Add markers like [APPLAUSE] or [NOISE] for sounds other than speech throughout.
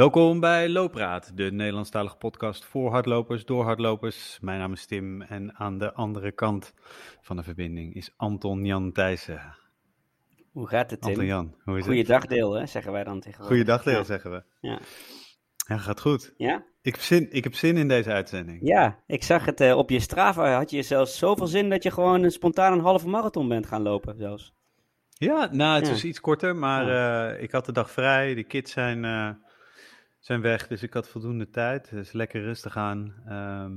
Welkom bij Loopraad, de Nederlandstalige podcast voor hardlopers, door hardlopers. Mijn naam is Tim en aan de andere kant van de verbinding is Anton Jan Thijssen. Hoe gaat het, Tim? Anton Jan, hoe is Goeiedag deel, hè, zeggen wij dan tegenwoordig. Goeiedag deel, Ja. zeggen we. Ja. Ja, gaat goed. Ja? Ik heb zin, ik heb zin in deze uitzending. Ja, ik zag het eh, op je Strava. Had je zelfs zoveel zin dat je gewoon een spontaan een halve marathon bent gaan lopen zelfs. Ja, nou, het Ja. is iets korter, maar eh, ik had de dag vrij. De kids zijn, eh, zijn weg, dus ik had voldoende tijd. Dus lekker rustig aan. Ehm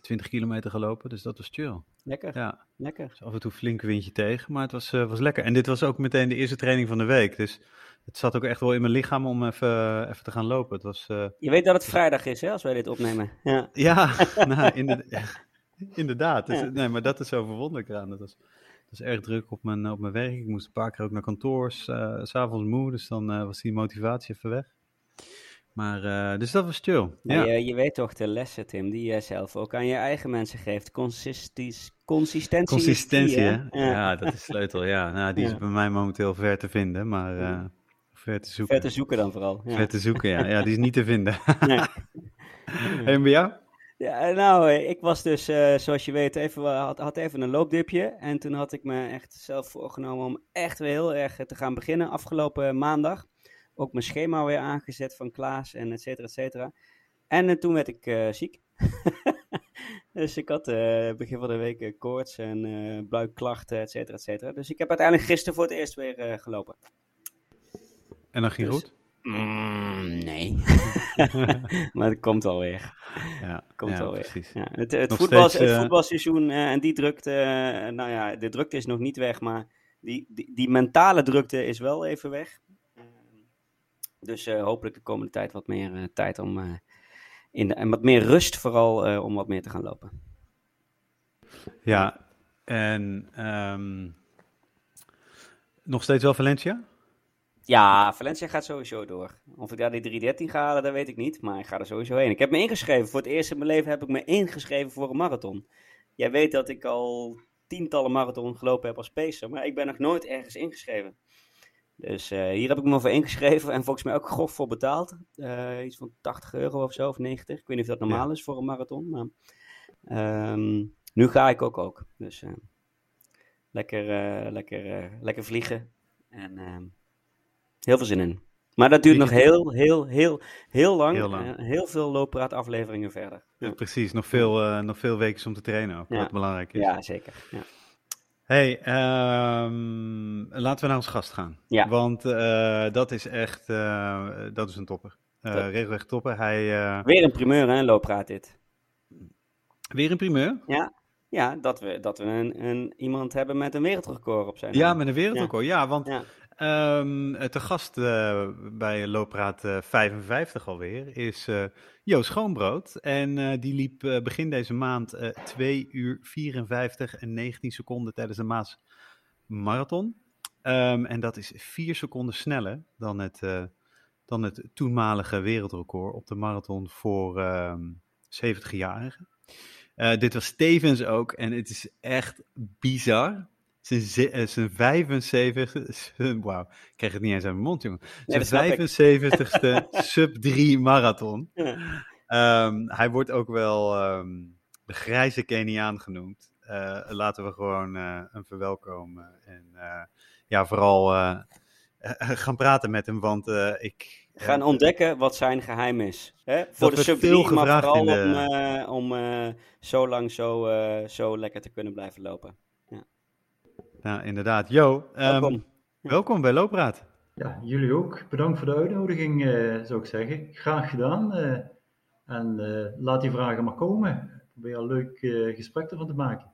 20 kilometer gelopen, dus dat was chill. Lekker, Ja. lekker. Dus af en toe flink windje tegen, maar het was, eh, was lekker. En dit was ook meteen de eerste training van de week. Dus het zat ook echt wel in mijn lichaam om even, even te gaan lopen. Het was, eh, Je weet dat het vrijdag is, hè, als wij dit opnemen. Ja, ja, [LAUGHS] nou, inderdaad. [LAUGHS] inderdaad. Dus, Ja. Nee, maar dat is zo verwonderlijk aan. Het was, was erg druk op mijn, op mijn werk. Ik moest een paar keer ook naar kantoor. s- eh, S S'avonds moe, dus dan was die motivatie even weg. Maar, eh, dus dat was chill. Ja. je, je weet toch de lessen, Tim, die je zelf ook aan je eigen mensen geeft. Consistentie. is Consistentie, hè? Ja. Ja. dat is sleutel, ja. Nou, die is bij mij momenteel ver te vinden, maar eh, ver te zoeken. Ver te zoeken dan vooral. Ja. Ver te zoeken, ja. Ja, die is niet te vinden. [LAUGHS] Nee. [LAUGHS] en bij jou? Ja, nou, eh, ik was dus, eh, zoals je weet, even, had, had even een loopdipje. En toen had ik me echt zelf voorgenomen om echt weer heel erg te gaan beginnen. Afgelopen maandag. Ook mijn schema weer aangezet van Klaas en et cetera, et cetera. En eh, toen werd ik eh, ziek. [LAUGHS] dus ik had eh, begin van de week koorts en buikklachten, et cetera, et cetera. Dus ik heb uiteindelijk gisteren voor het eerst weer gelopen. En dan ging Dus- goed? Mm, nee. [LAUGHS] [LAUGHS] maar het komt alweer. Ja, Komt ja precies. Ja, het, het, voetbal, steeds, het voetbalseizoen en die drukte, nou ja, de drukte is nog niet weg, maar die, die, die mentale drukte is wel even weg. Dus eh, hopelijk de komende tijd wat meer eh, tijd om, eh, in de, en wat meer rust vooral om wat meer te gaan lopen. Ja, en ehm, nog steeds wel Valencia? Ja, Valencia gaat sowieso door. Of ik daar die 313 ga halen, dat weet ik niet, maar ik ga er sowieso heen. Ik heb me ingeschreven, voor het eerst in mijn leven heb ik me ingeschreven voor een marathon. Jij weet dat ik al tientallen marathon gelopen heb als pacer, maar ik ben nog nooit ergens ingeschreven. Dus eh, hier heb ik me voor ingeschreven en volgens mij ook grof voor betaald. Eh, iets van 80 euro of zo, of 90. Ik weet niet of dat normaal is voor een marathon, maar ehm, nu ga ik ook ook. Dus eh, lekker, lekker, lekker vliegen en ehm, heel veel zin in. Maar dat duurt nog heel, heel, heel, heel lang. Heel lang. Heel veel looppraatafleveringen verder. Ja, precies, nog veel, nog veel weken om te trainen ook, Ja. wat belangrijk is. Ja, zeker. Ja. Hey, ehm, laten we naar ons gast gaan. Ja. Want eh, dat is echt, eh, dat is een topper. Top. regelrecht topper. Hij, Weer een primeur, hè, looppraat dit. weer een primeur? Ja, dat we, dat we een, een, iemand hebben met een wereldrecord op zijn Ja, met een wereldrecord. Ja, want Ja. ehm, eh, te gast bij Loopraad eh, 55 alweer is Joost Schoonbrood. En eh, die liep eh, begin deze maand eh 2 uur 54 en 19 seconden tijdens de Maas Marathon. Ehm, en dat is 4 seconden sneller dan het, dan het toenmalige wereldrecord op de marathon voor ehm 70-jarigen. Eh, dit was tevens ook, en het is echt bizar. Zijn, zijn 75, zijn- wauw, ik krijg het niet eens uit mijn mond, jongen. Zijn dat snap ik. 75ste [LAUGHS] sub-3 marathon. Ja. Ehm, hij wordt ook wel ehm, de grijze Keniaan genoemd. Eh, laten we gewoon eh hem verwelkomen. En eh, ja, vooral gaan praten met hem, want ik... Gaan ontdekken wat zijn geheim is. Hè? Voor de sub veel 3, maar vooral de- om, om zo lang zo, zo lekker te kunnen blijven lopen. Nou, inderdaad. Jo, ehm, Welkom. welkom bij Loopraad. Ja, jullie ook. Bedankt voor de uitnodiging, eh, zou ik zeggen. Graag gedaan. eh, en eh, laat die vragen maar komen. Ik probeer een leuk eh, gesprek ervan te maken.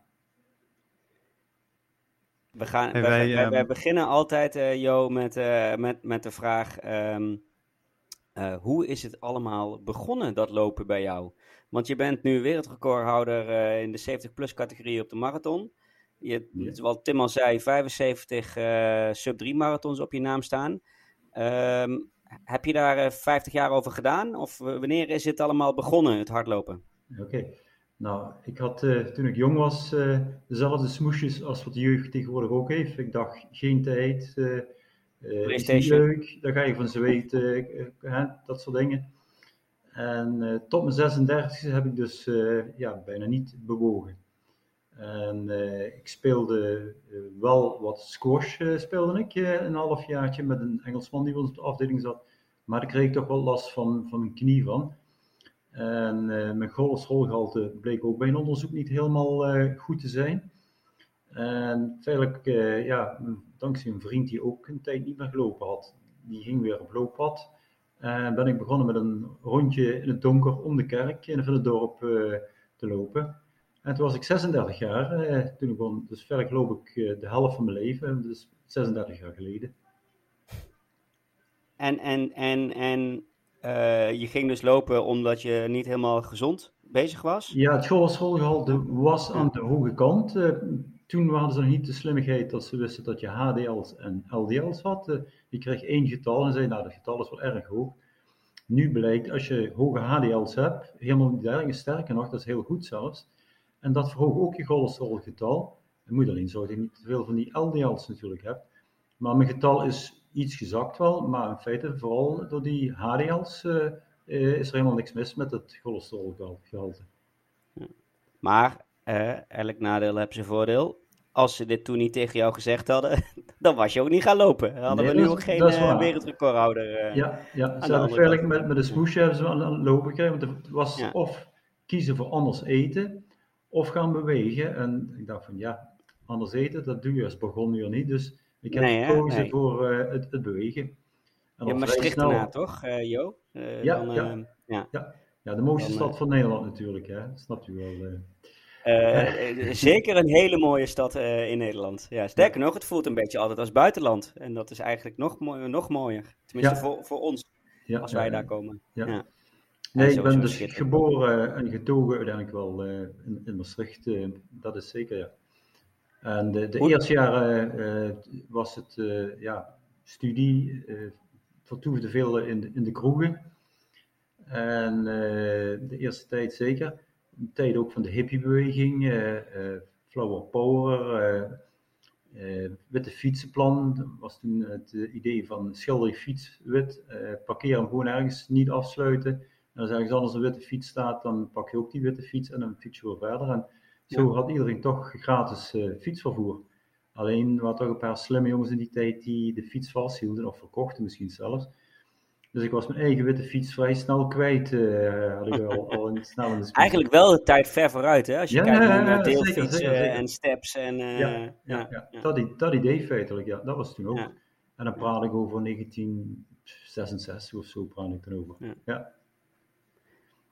We, gaan, Hey, wij, wij, wij- wij ehm, beginnen altijd, eh, Jo, met, eh, met, met de vraag: ehm, eh, hoe is het allemaal begonnen, dat lopen bij jou? Want je bent nu wereldrecordhouder eh, in de 70-plus categorie op de marathon. Je. Wat Tim al zei, 75 eh, sub-3 marathons op je naam staan. Ehm, heb je daar eh, 50 jaar over gedaan? Of eh, wanneer is het allemaal begonnen, het hardlopen? Oké. Nou, ik had eh, toen ik jong was eh, dezelfde smoesjes als wat de jeugd tegenwoordig ook heeft. Ik dacht geen tijd, eh, is niet leuk, daar ga je van zweten, dat soort dingen. En tot mijn 36 heb ik dus ja, bijna niet bewogen. En ik speelde wel wat squash, speelde ik een halfjaartje met een Engelsman die op de afdeling zat. Maar daar kreeg ik toch wel last van, van mijn knie van. En uh, mijn cholesterolgehalte bleek ook bij een onderzoek niet helemaal uh, goed te zijn. En feitelijk, uh, ja, dankzij een vriend die ook een tijd niet meer gelopen had, die ging weer op looppad. En ben ik begonnen met een rondje in het donker om de kerk in het dorp te lopen. En toen was ik 36 jaar. toen begon, dus verder loop ik de helft van mijn leven, dus 36 jaar geleden. En, en, en, en uh, je ging dus lopen omdat je niet helemaal gezond bezig was? Ja, het cholesterolgehalte was aan de hoge kant. Uh, toen hadden ze nog niet de slimmigheid dat ze wisten dat je HDL's en LDL's had. Uh, je kreeg één getal en zei, nou, dat getal is wel erg hoog. Nu blijkt, als je hoge HDL's hebt, helemaal niet erg, sterker nog, dat is heel goed zelfs. En dat verhoogt ook je cholesterolgetal. Je moet alleen zorgen dat je niet te veel van die LDL's natuurlijk hebt. Maar mijn getal is iets gezakt wel, maar in feite vooral door die HDL's uh, is er helemaal niks mis met het cholesterolgehalte. Maar uh, elk nadeel heeft zijn voordeel. Als ze dit toen niet tegen jou gezegd hadden, [LAUGHS] dan was je ook niet gaan lopen. Dan hadden we nu ook geen uh, wereldrecordhouder. Uh, ja, ja, ze hebben eigenlijk met, met de smoesje hebben ze aan het lopen gekregen. Want het was of kiezen voor anders eten, of gaan bewegen. En ik dacht van ja, anders eten, dat doe je als begon niet. Dus ik heb nee, gekozen voor uh, het, het, bewegen. En ja, Maastricht snel... daarna, toch, uh, Jo? Uh, ja, dan, ja. ja, ja. Ja. de mooiste dan, stad van Nederland natuurlijk, hè? dat snapt u wel. zeker een hele mooie stad in Nederland. Ja, sterker nog, het voelt een beetje altijd als buitenland. En dat is eigenlijk nog, nog mooier. Tenminste voor, voor ons, als wij daar komen. Ja. Nee, ik ben dus geboren en getogen uiteindelijk wel in, in Maastricht. dat is zeker, ja. En de, de eerste jaren uh, was het uh, ja, studie, uh, vertoefde veel in de, in de kroegen. En de eerste tijd zeker. De tijd ook van de hippiebeweging, Flower Power, witte fietsenplan. was toen het idee van schilder je fiets wit, parkeer hem gewoon ergens, niet afsluiten. En als ergens anders een witte fiets staat, dan pak je ook die witte fiets en dan fiets je weer verder. En zo had iedereen toch gratis uh, fietsvervoer. Alleen waren toch een paar slimme jongens in die tijd die de fiets vasthielden of verkochten misschien zelfs. Dus ik was mijn eigen witte fiets vrij snel kwijt. Uh, had ik al, al in, snel in de [LAUGHS] Eigenlijk wel de tijd ver vooruit, hè? Als je kijkt naar deelfietsen en steps. En, uh, ja, ja, ja, Dat, dat, idee feitelijk, ja. Dat was toen ook. En dan praat ik over 1966 of zo, praat ik dan over. Ja.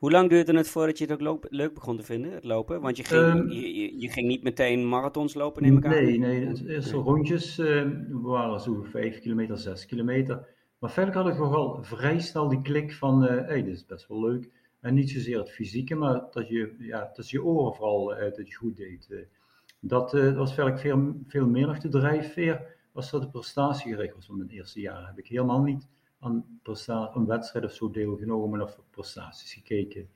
Hoe lang duurde het voordat je het ook leuk begon te vinden, het lopen? Want je ging, um, je, je, ging niet meteen marathons lopen, neem ik aan? Nee, nee. Het eerste rondjes uh, waren zo 5 kilometer, 6 kilometer. Maar verder had ik wel vrij snel die klik van, hé, uh, hey, dit is best wel leuk. En niet zozeer het fysieke, maar dat je, ja, dat je oren vooral uh, dat je goed deed. Eh. dat was verder veel, veel meer nog de drijfveer, was dat de prestatiegericht was van mijn eerste jaar. heb ik helemaal niet aan, een wedstrijd of zo deelgenomen of prestaties gekeken.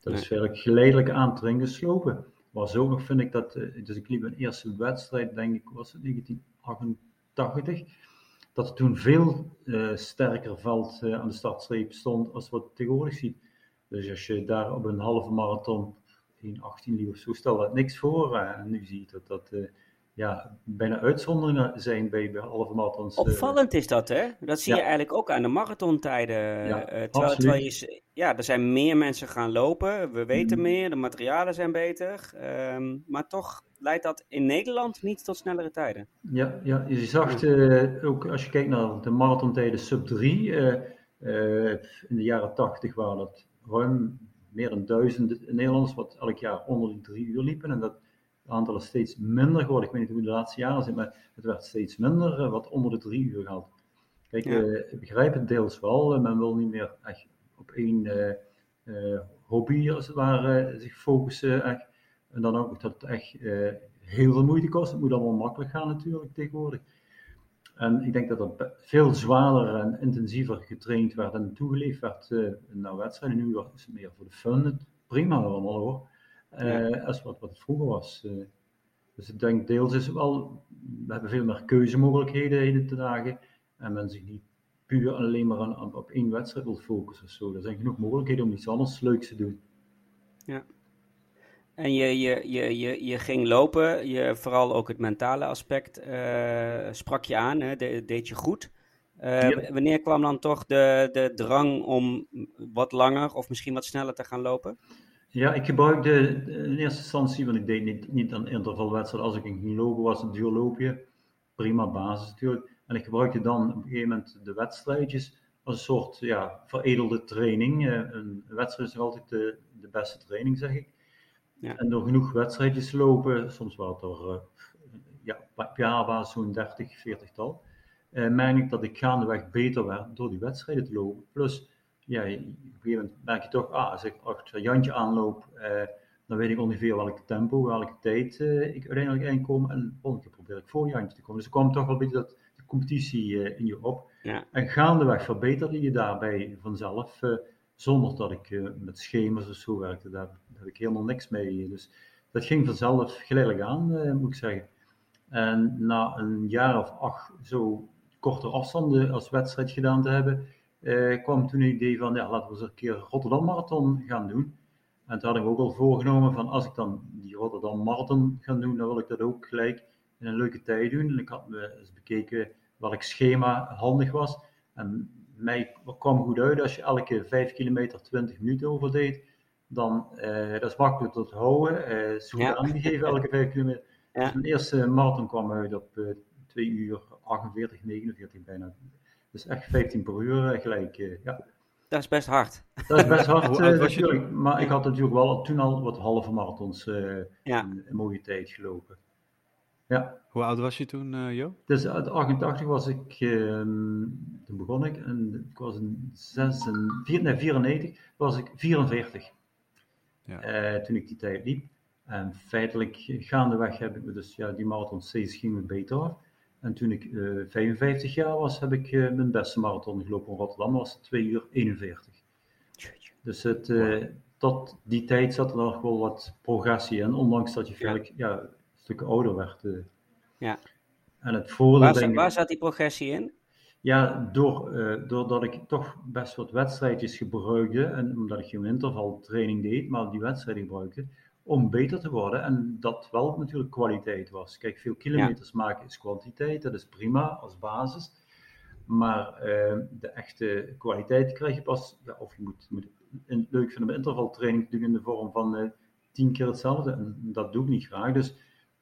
Dat is eigenlijk geleidelijk aan te geslopen. Maar zo nog vind ik dat, eh, dus ik liep een eerste wedstrijd, denk ik, was het 1988, dat er toen veel uh, sterker veld uh, aan de startstreep stond als wat tegenwoordig ziet. Dus als je daar op een halve marathon 1,18 liep of zo, stel dat niks voor. en nu zie je dat dat ja, bijna uitzonderingen zijn bij, bij halve marathons. Eh. Opvallend is dat, hè? Dat zie je eigenlijk ook aan de marathontijden. Ja, uh, terwijl, terwijl je, ja, er zijn meer mensen gaan lopen, we weten mm. meer, de materialen zijn beter. Um, maar toch leidt dat in Nederland niet tot snellere tijden. Ja, ja je zag uh, ook als je kijkt naar de marathontijden sub 3, in de jaren 80 waren dat ruim meer dan duizend Nederlanders wat elk jaar onder de drie uur liepen. En dat aantal is steeds minder geworden. Ik weet niet hoe de laatste jaren zit, maar het werd steeds minder eh, wat onder de drie uur gaat. Kijk, eh, ik begrijp het deels wel. men wil niet meer echt op één uh, hobby als het ware zich focussen. Echt. En dan ook dat het echt heel veel moeite kost. Het moet allemaal makkelijk gaan natuurlijk tegenwoordig. En ik denk dat er veel zwaarder en intensiever getraind werd en toegeleefd werd naar wedstrijden. Nu is het meer voor de fun. Prima allemaal hoor. Uh, als wat, wat het vroeger was. Uh, dus ik denk deels is wel, we hebben veel meer keuzemogelijkheden in de dagen. En men zich niet puur alleen maar aan, op één wedstrijd wil focussen. Zo. Er zijn genoeg mogelijkheden om iets anders leuks te doen. Ja. En je, je, je, je, je ging lopen, je, vooral ook het mentale aspect uh, sprak je aan, hè, de, deed je goed. Uh, Wanneer kwam dan toch de, de drang om wat langer of misschien wat sneller te gaan lopen? Ja, ik gebruikte in eerste instantie, want ik deed niet, niet een intervalwedstrijd. Als ik ging lopen was, een duurloopje. Prima basis natuurlijk. En ik gebruikte dan op een gegeven moment de wedstrijdjes als een soort ja, veredelde training. Eh, een wedstrijd is altijd de, de beste training, zeg ik. Ja. En door genoeg wedstrijdjes te lopen, soms wel er uh, ja, op jaarbasis zo'n 30, 40 tal, uh, merk ik dat ik gaandeweg beter werd door die wedstrijden te lopen. Plus, ja, op een gegeven moment merk je toch, ah, als ik achter Jantje aanloop, uh, dan weet ik ongeveer welk tempo, welke tijd ik uiteindelijk inkom. En de volgende keer probeer ik voor Jantje te komen. Dus er kwam toch wel een beetje dat competitie in je op. Ja. En gaandeweg verbeterde je daarbij vanzelf, zonder dat ik met schema's of zo werkte. Daar, daar, heb ik helemaal niks mee. Dus dat ging vanzelf geleidelijk aan, moet ik zeggen. En na een jaar of acht zo korte afstanden als wedstrijd gedaan te hebben, eh, kwam toen het idee van, ja, laten we eens een keer Rotterdam Marathon gaan doen. En toen had ik ook al voorgenomen van, als ik dan die Rotterdam Marathon ga doen, dan wil ik dat ook gelijk in een leuke tijd doen. En ik had me eens bekeken welk schema handig was. En mij kwam goed uit als je elke 5 kilometer 20 minuten overdeed. Dan, uh, dat is makkelijk te houden. Uh, is goed ja. aangegeven elke 5 kilometer. Ja. Dus mijn eerste marathon kwam uit op uh, 2 uur 48, 49 bijna. Dus echt 15 per uur gelijk, ja. Dat is best hard. Dat is best hard, [LAUGHS] uh, natuurlijk. Maar ik had natuurlijk wel toen al wat halve marathons uh, ja. een mooie tijd gelopen. Ja. Hoe oud was je toen, uh, Jo? Dus uit 88 was ik, ehm, toen begon ik, en ik was in 6, nee, 94, was ik 44. Ja. toen ik die tijd liep. En feitelijk gaandeweg heb ik me dus, ja, die marathon steeds ging me beter af. En toen ik uh, eh, 55 jaar was, heb ik uh, mijn beste marathon gelopen in Rotterdam. Dat was 2 uur 41. Dus het, uh, tot die tijd zat er nog wel wat progressie in, ondanks dat je feitelijk ja. ja een stuk ouder werd. Ja. En het voordeel, waar, zat, waar zat die progressie in? Ja, door, doordat ik toch best wat wedstrijdjes gebruikte, en omdat ik geen intervaltraining deed, maar die wedstrijden gebruikte, om beter te worden. En dat wel natuurlijk kwaliteit was. Kijk, veel kilometers maken is kwantiteit, dat is prima als basis. Maar uh, de echte kwaliteit krijg je pas, ja, of je moet, moet een, leuk vinden om intervaltraining te doen in de vorm van uh, tien keer hetzelfde. En dat doe ik niet graag. Dus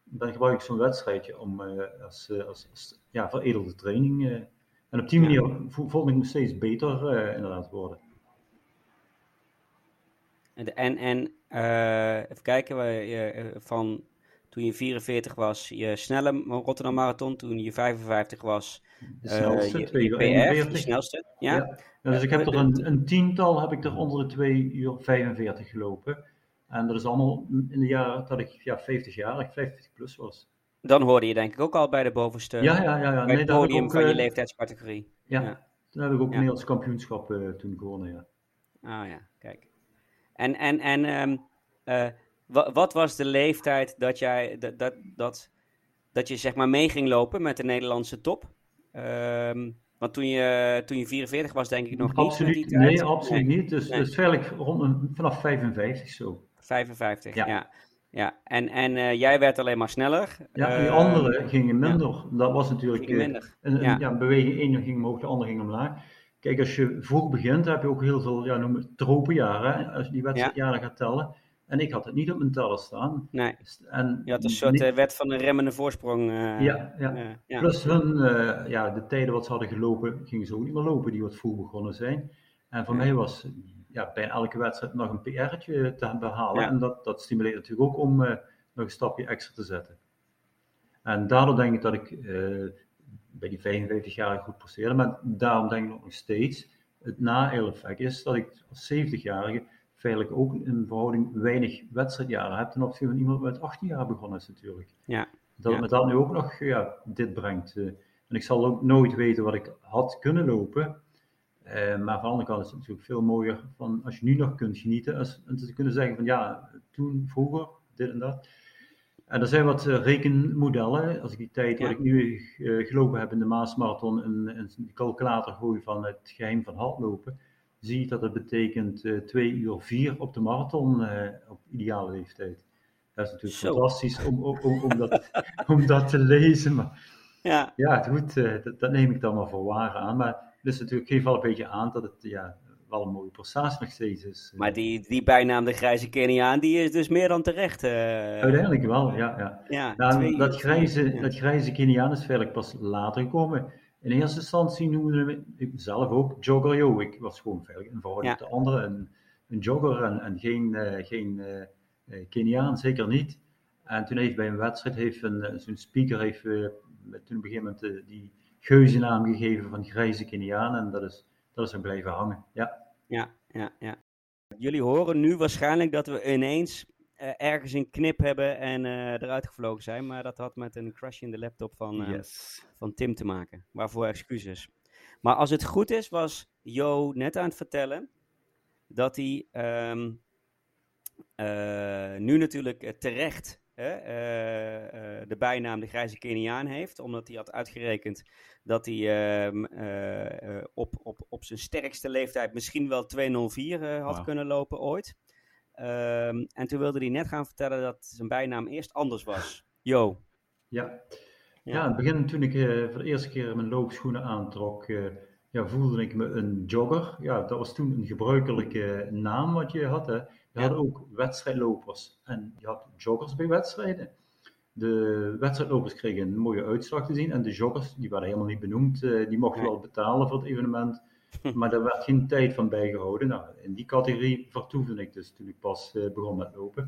dan gebruik ik zo'n wedstrijdje om, uh, als, als, als, ja, veredelde training. en op die manier ja. voel ik me steeds beter inderdaad worden. En, en uh, even kijken, je, eh, van toen je 44 was, je snelle Rotterdam Marathon. Toen je 55 was, de snelste, uh, je, je PF, de snelste. Ja. ja. Dus ik heb er een, een, tiental, heb ik er onder de 2 uur 45 gelopen. En dat is allemaal in de jaren dat ik ja, 50 jaar, 50 plus was. Dan hoorde je denk ik ook al bij de bovenste, ja, ja, ja, ja. bij het podium ook, van je leeftijdscategorie. Ja, ja. toen heb ik ook een Nederlands kampioenschap uh, toen gewonnen, ja. Ah ja, kijk. En, en, en um, uh, wat was de leeftijd dat, jij, dat, dat, dat, dat je zeg maar mee ging lopen met de Nederlandse top? Um, want toen je, toen je 44 was, denk ik nog absoluut, niet. Nee, absoluut niet. Dus, nee. dus rond vanaf 55 zo. 55, ja. ja. ja. En, en uh, jij werd alleen maar sneller. Ja, die uh, anderen gingen minder. Ja. Dat was natuurlijk. Minder. Een, ja. ja, een beweging, één ging omhoog, de andere ging omlaag. Kijk, als je vroeg begint, heb je ook heel veel, ja, noem het tropenjaren. Als je die wedstrijdjaren ja. gaat tellen. En ik had het niet op mijn teller staan. Nee. En je had een soort niet... Eh, wet van de remmende voorsprong. Uh, ja, ja. Uh, ja. Plus hun, uh, ja, de tijden wat ze hadden gelopen, gingen ze ook niet meer lopen, die wat vroeg begonnen zijn. En voor ja. mij was ja, bij elke wedstrijd nog een PR'tje te behalen. En dat, dat stimuleert natuurlijk ook om nog een stapje extra te zetten. En daardoor denk ik dat ik bij die 55 jaar goed presteerde. Maar daarom denk ik nog steeds, het na-effect is dat ik als 70-jarige feitelijk ook in verhouding weinig wedstrijdjaren heb ten opzichte van iemand met 18 jaar begonnen is natuurlijk. Ja. Dat ja. me dat nu ook nog ja, dit brengt. en ik zal ook nooit weten wat ik had kunnen lopen. Uh, maar van de andere kant is het natuurlijk veel mooier van als je nu nog kunt genieten, als, en te kunnen zeggen van ja, toen, vroeger, dit en dat. En er zijn wat uh, rekenmodellen. Als ik die tijd Ja. wat ik nu eh, gelopen heb in de Maasmarathon een, een calculator gooi van het geheim van hardlopen, zie ik dat het betekent eh 2 uur 4 op de marathon eh, op ideale leeftijd. Dat is natuurlijk Zo. fantastisch om, om, om, dat, [LAUGHS] om dat te lezen. Maar Ja, ja, het goed, eh, dat, dat neem ik dan maar voor waar aan. Maar dus natuurlijk geeft wel een beetje aan dat het ja, wel een mooie prestatie nog steeds is. maar die, die bijnaam de grijze Keniaan, die is dus meer dan terecht. eh. Uiteindelijk wel, ja. ja. ja, Nou, twee dat, grijze, ja. dat grijze Keniaan is eigenlijk pas later gekomen. In eerste instantie noemde we ik zelf ook Jogger Yo. Ik was gewoon eigenlijk een verhouding Ja. de anderen een, een jogger en, en geen, eh, geen eh, eh, Keniaan, zeker niet. En toen heeft bij een wedstrijd heeft een, eh, zo'n speaker heeft, eh, toen op een gegeven moment eh, die geuzennaam gegeven van grijze Keniaan en dat is, dat is er blijven hangen. Ja, Ja, ja, ja. Jullie horen nu waarschijnlijk dat we ineens eh, ergens een knip hebben en eh, eruit gevlogen zijn. Maar dat had met een crash in de laptop van, eh, Yes. van Tim te maken. Waarvoor excuses. Maar als het goed is, was Jo net aan het vertellen dat hij ehm, eh, nu natuurlijk terecht hè, eh, eh, de bijnaam de grijze Keniaan heeft. Omdat hij had uitgerekend dat hij ehm, eh, eh, op, op, op zijn sterkste leeftijd misschien wel 204 eh, had kunnen lopen ooit. Ehm, en toen wilde hij net gaan vertellen dat zijn bijnaam eerst anders was. Jo. ja. Ja. Ja, in het begin toen ik eh, voor de eerste keer mijn loopschoenen aantrok, eh, ja, voelde ik me een jogger. Ja, dat was toen een gebruikelijke naam wat je had. Hè. Je had ook wedstrijdlopers en je had joggers bij wedstrijden. De wedstrijdlopers kregen een mooie uitslag te zien en de joggers, die werden helemaal niet benoemd. eh, die mochten wel betalen voor het evenement, [LAUGHS] maar daar werd geen tijd van bijgehouden. Nou, in die categorie vertoefde ik dus toen ik pas eh, begon met lopen.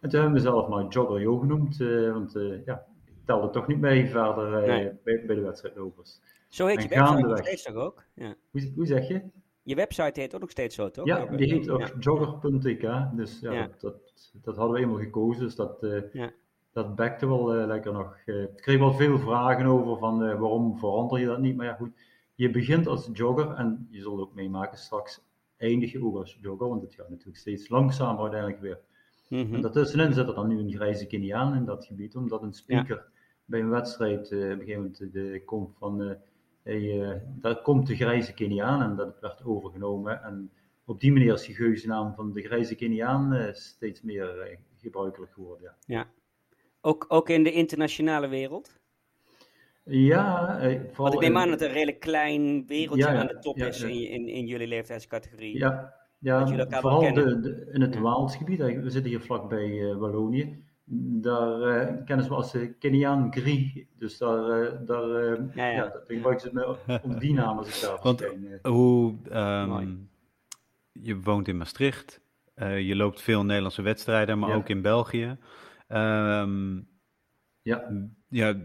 En toen hebben we mezelf maar Jogger Jo genoemd, eh, want ja, ik telde toch niet mee verder Nee. bij, bij de wedstrijdlopers. Zo heet En je nog steeds toch ook? Ja. Hoe, hoe zeg je? Je website heet ook nog steeds zo, toch? Ja, die heet ook Ja. jogger.tk, dus ja, Ja. Dat, dat, dat hadden we eenmaal gekozen, dus dat, eh Ja. dat backte wel eh, lekker nog. Eh, ik kreeg wel veel vragen over van eh, waarom verander je dat niet, maar ja goed, je begint als jogger en je zult ook meemaken straks eindig je ook als jogger, want het gaat natuurlijk steeds langzamer uiteindelijk weer. Mhm. En daartussenin zit er dan nu een grijze Keniaan in dat gebied, omdat een speaker bij een wedstrijd eh, op een gegeven moment komt van, eh, daar komt de grijze Keniaan en dat werd overgenomen. En op die manier is die geuzennaam van de grijze Keniaan eh, steeds meer eh, gebruikelijk geworden. Ja, Ook, ook in de internationale wereld? ja eh, vooral Want ik neem aan dat het een redelijk klein wereldje Ja, ja, aan de top ja, is. In, in, in jullie leeftijdscategorie. Ja, ja vooral de, in het. Waalsgebied, we zitten hier vlakbij eh Wallonië, daar eh, kennen ze me als de Keniaan Grie. Dus daar, eh, daar, eh, Ja, ja. ja, dat gebruiken ze me onder die naam als ik daar Want- eh. Hoe, ehm, je woont in Maastricht, eh, je loopt veel Nederlandse wedstrijden, maar Ja. ook in België. Ehm, Ja. ja,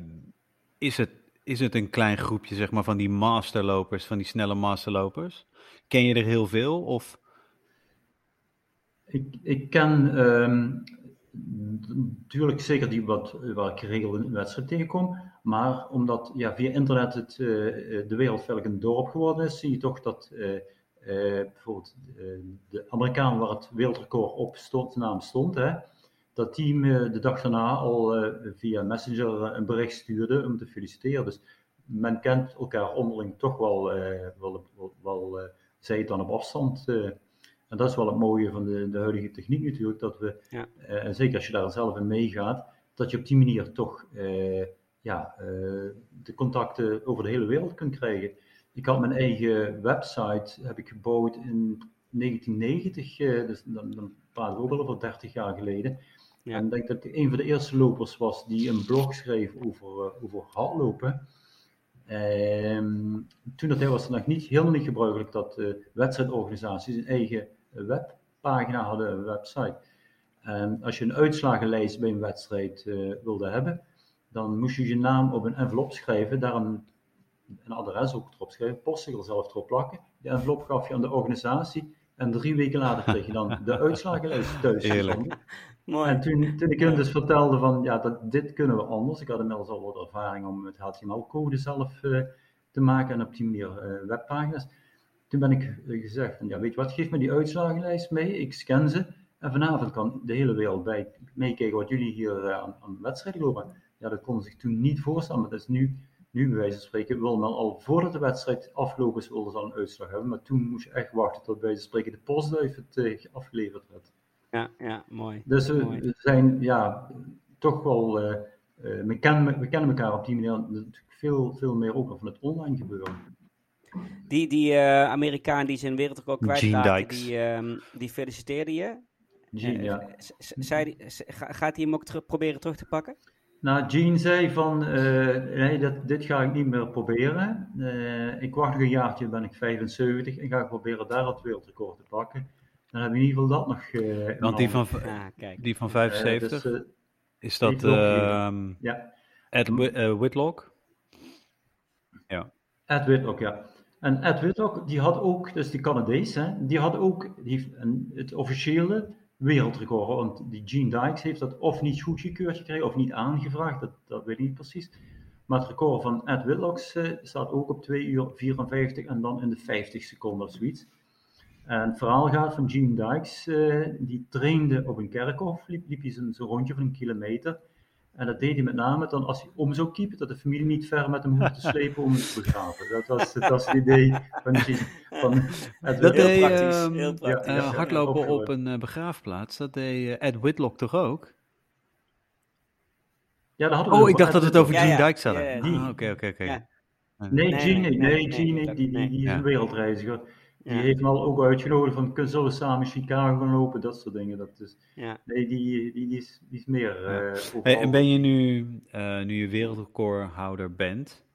is het, is het een klein groepje zeg maar, van die masterlopers, van die snelle masterlopers? Ken je er heel veel? Of, Ik, ik ken ehm, natuurlijk zeker die wat, waar ik geregeld in een wedstrijd tegenkom, maar omdat ja, via internet het, eh, de wereld eigenlijk een dorp geworden is, zie je toch dat eh, eh, bijvoorbeeld de Amerikaan waar het wereldrecord op stond, naam stond, hè, dat die me de dag daarna al via Messenger een bericht stuurde om te feliciteren. Dus men kent elkaar onderling toch wel, wel, wel, wel zij het dan op afstand. En dat is wel het mooie van de, de huidige techniek natuurlijk, dat we, Ja. eh, en zeker als je daar zelf in meegaat, dat je op die manier toch eh, ja, eh, de contacten over de hele wereld kunt krijgen. Ik had mijn eigen website heb ik gebouwd in 1990, eh, dus dan, dan praten we ook al over 30 jaar geleden. Ja. En ik denk dat ik een van de eerste lopers was die een blog schreef over, over hardlopen. Ehm, toen dat was het nog niet, helemaal niet gebruikelijk dat wedstrijdorganisaties een eigen webpagina hadden, een website. En als je een uitslagenlijst bij een wedstrijd eh, wilde hebben, dan moest je je naam op een envelop schrijven, daar een, een adres ook erop schrijven, postzegel zelf erop plakken. Die envelop gaf je aan de organisatie en drie weken later kreeg je dan [LAUGHS] de uitslagenlijst thuis. Heerlijk. Mooi. En toen, toen ik hun dus vertelde van, ja, dat, dit kunnen we anders. Ik had inmiddels al wat ervaring om met HTML-code zelf eh, te maken en op die manier eh, webpagina's. Toen ben ik eh, gezegd ja, weet je wat, geef me die uitslagenlijst mee, ik scan ze En vanavond kan de hele wereld bij meekijken wat jullie hier uh, aan, aan wedstrijd lopen. Ja, dat konden zich toen niet voorstellen. Maar dat is nu, nu bij wijze van spreken, wil men al voordat de wedstrijd afgelopen is, wilden ze al een uitslag hebben. Maar toen moest je echt wachten tot bij wijze van spreken de postduif het uh, afgeleverd werd. Ja, ja, mooi. Dus we, mooi. zijn ja, toch wel, uh, we, kennen, we kennen elkaar op die manier natuurlijk veel, veel meer ook van het online gebeuren. Die, die uh, Amerikaan die zijn wereldrecord kwijtraakte, die, uh, die feliciteerde je. Gene, uh, ja. Zei, gaat hij hem ook proberen terug te pakken? Nou, Gene zei van, nee, dat, dit ga ik niet meer proberen. ik wacht nog een jaartje, ben ik 75 en ga ik proberen daar het wereldrecord te pakken. Dan heb je in ieder geval dat nog. Want die van, ah, kijk. die van 75, dus, is dat uh, ja. Ed Whitlock? Ja. Ed Whitlock, ja. En Ed Whitlock, die had ook, dus die Canadees, hè, die had ook een, het officiële wereldrecord. Want die Gene Dykes heeft dat of niet goedgekeurd gekregen of niet aangevraagd, dat, dat weet ik niet precies. Maar het record van Ed Whitlock uh, staat ook op 2 uur 54 en dan in de 50 seconden of zoiets. En het verhaal gaat van Gene Dykes, uh, die trainde op een kerkhof, liep, liep hij zijn rondje van een kilometer. En dat deed hij met name dan als hij om zou kiepen, dat de familie niet ver met hem hoefde te slepen om hem te begraven. Dat was, dat was het idee van, van het Dat deed praktisch, um, heel praktisch. Uh, hardlopen op een uh, begraafplaats, dat deed uh, Ed Whitlock toch ook? Ja, dat hadden we Oh, ik dacht dat het over Gene ja, Dykes had. Oké, oké, oké. Nee, Gene, nee, nee, Gene, die, die, die is een wereldreiziger. Die heeft al ook uitgenodigd van, kunnen zullen we samen Chicago gaan lopen, dat soort dingen. Dat is, ja. Nee, die, die, die, is, die is meer... Ja. Uh, hey, en ben je nu, uh, nu je wereldrecordhouder bent...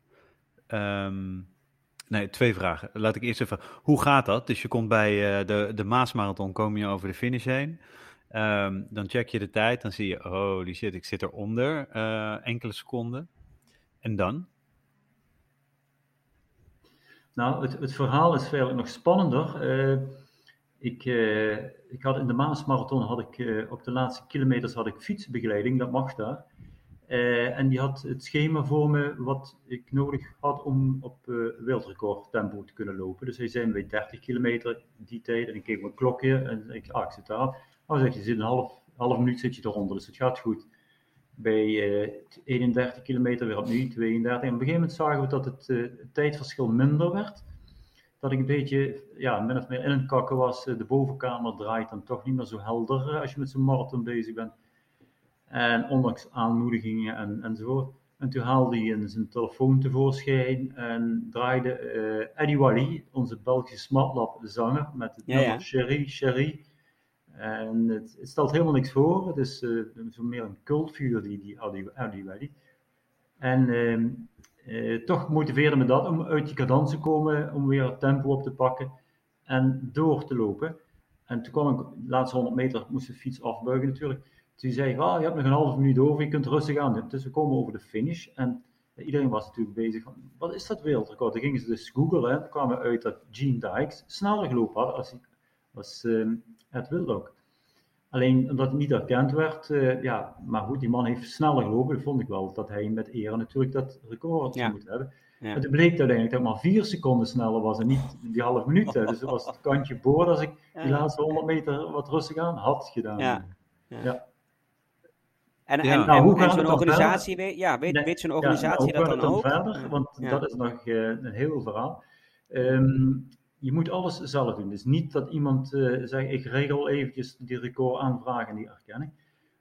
Um, nee, twee vragen. Laat ik eerst even... Hoe gaat dat? Dus je komt bij uh, de, de Maasmarathon, kom je over de finish heen. Um, dan check je de tijd, dan zie je... Oh, die shit, ik zit eronder. enkele seconden. En dan? Nou, het, het, verhaal is veel nog spannender. Uh, ik, uh, ik had in de Maasmarathon had ik uh, op de laatste kilometers had ik fietsbegeleiding, dat mag daar. en die had het schema voor me wat ik nodig had om op wereldrecord tempo te kunnen lopen. Dus hij zei bij 30 kilometer die tijd en ik keek mijn klokje en ik, ah, ik zit daar. Je, zit een half, half minuut zit je eronder, dus het gaat goed bij uh, 31 kilometer weer opnieuw 32. En op een gegeven moment zagen we dat het, uh, het tijdverschil minder werd. Dat ik een beetje, ja, min of meer in een kakken was. de bovenkamer draait dan toch niet meer zo helder eh, als je met zo'n marathon bezig bent. En ondanks aanmoedigingen en, enzovoort. En toen haalde hij zijn telefoon tevoorschijn en draaide uh, Eddie Wally, onze Belgische smartlab zanger, met het ja, nummer ja. Sherry, Sherry. En het, het, stelt helemaal niks voor. Het is zo meer een cultfiguur, die, die Adi. En uh, uh, toch motiveerde me dat om uit die cadans te komen, om weer tempo op te pakken en door te lopen. En toen kwam ik, de laatste 100 meter, moest de fiets afbuigen natuurlijk. Toen zei ik, ah, je hebt nog een halve minuut over, je kunt rustig aan. Dus we komen over de finish en iedereen was natuurlijk bezig van, wat is dat wereldrecord? Dan gingen ze dus googlen en kwamen uit dat Gene Dykes sneller gelopen had als, als uh, Ed Whitlock. Alleen omdat het niet erkend werd, uh, ja, maar goed, die man heeft sneller gelopen. Vond ik wel dat hij met eer natuurlijk dat record Ja. moet hebben. Ja. Toen bleek uiteindelijk dat ik maar vier seconden sneller was en niet die half minuut. hè. Dus dat was het kantje boord als ik die laatste 100 meter wat rustig aan had gedaan. Ja. Ja. En, Nou, en- hoe en gaat zo'n het organisatie, weet, ja, weet, weet zo'n Ja, organisatie nou, dat dan ook? het verder? Want dat is nog eh, een heel verhaal. Ehm, je moet alles zelf doen. Dus niet dat iemand eh, zegt, ik regel eventjes die record aanvragen en die erkenning.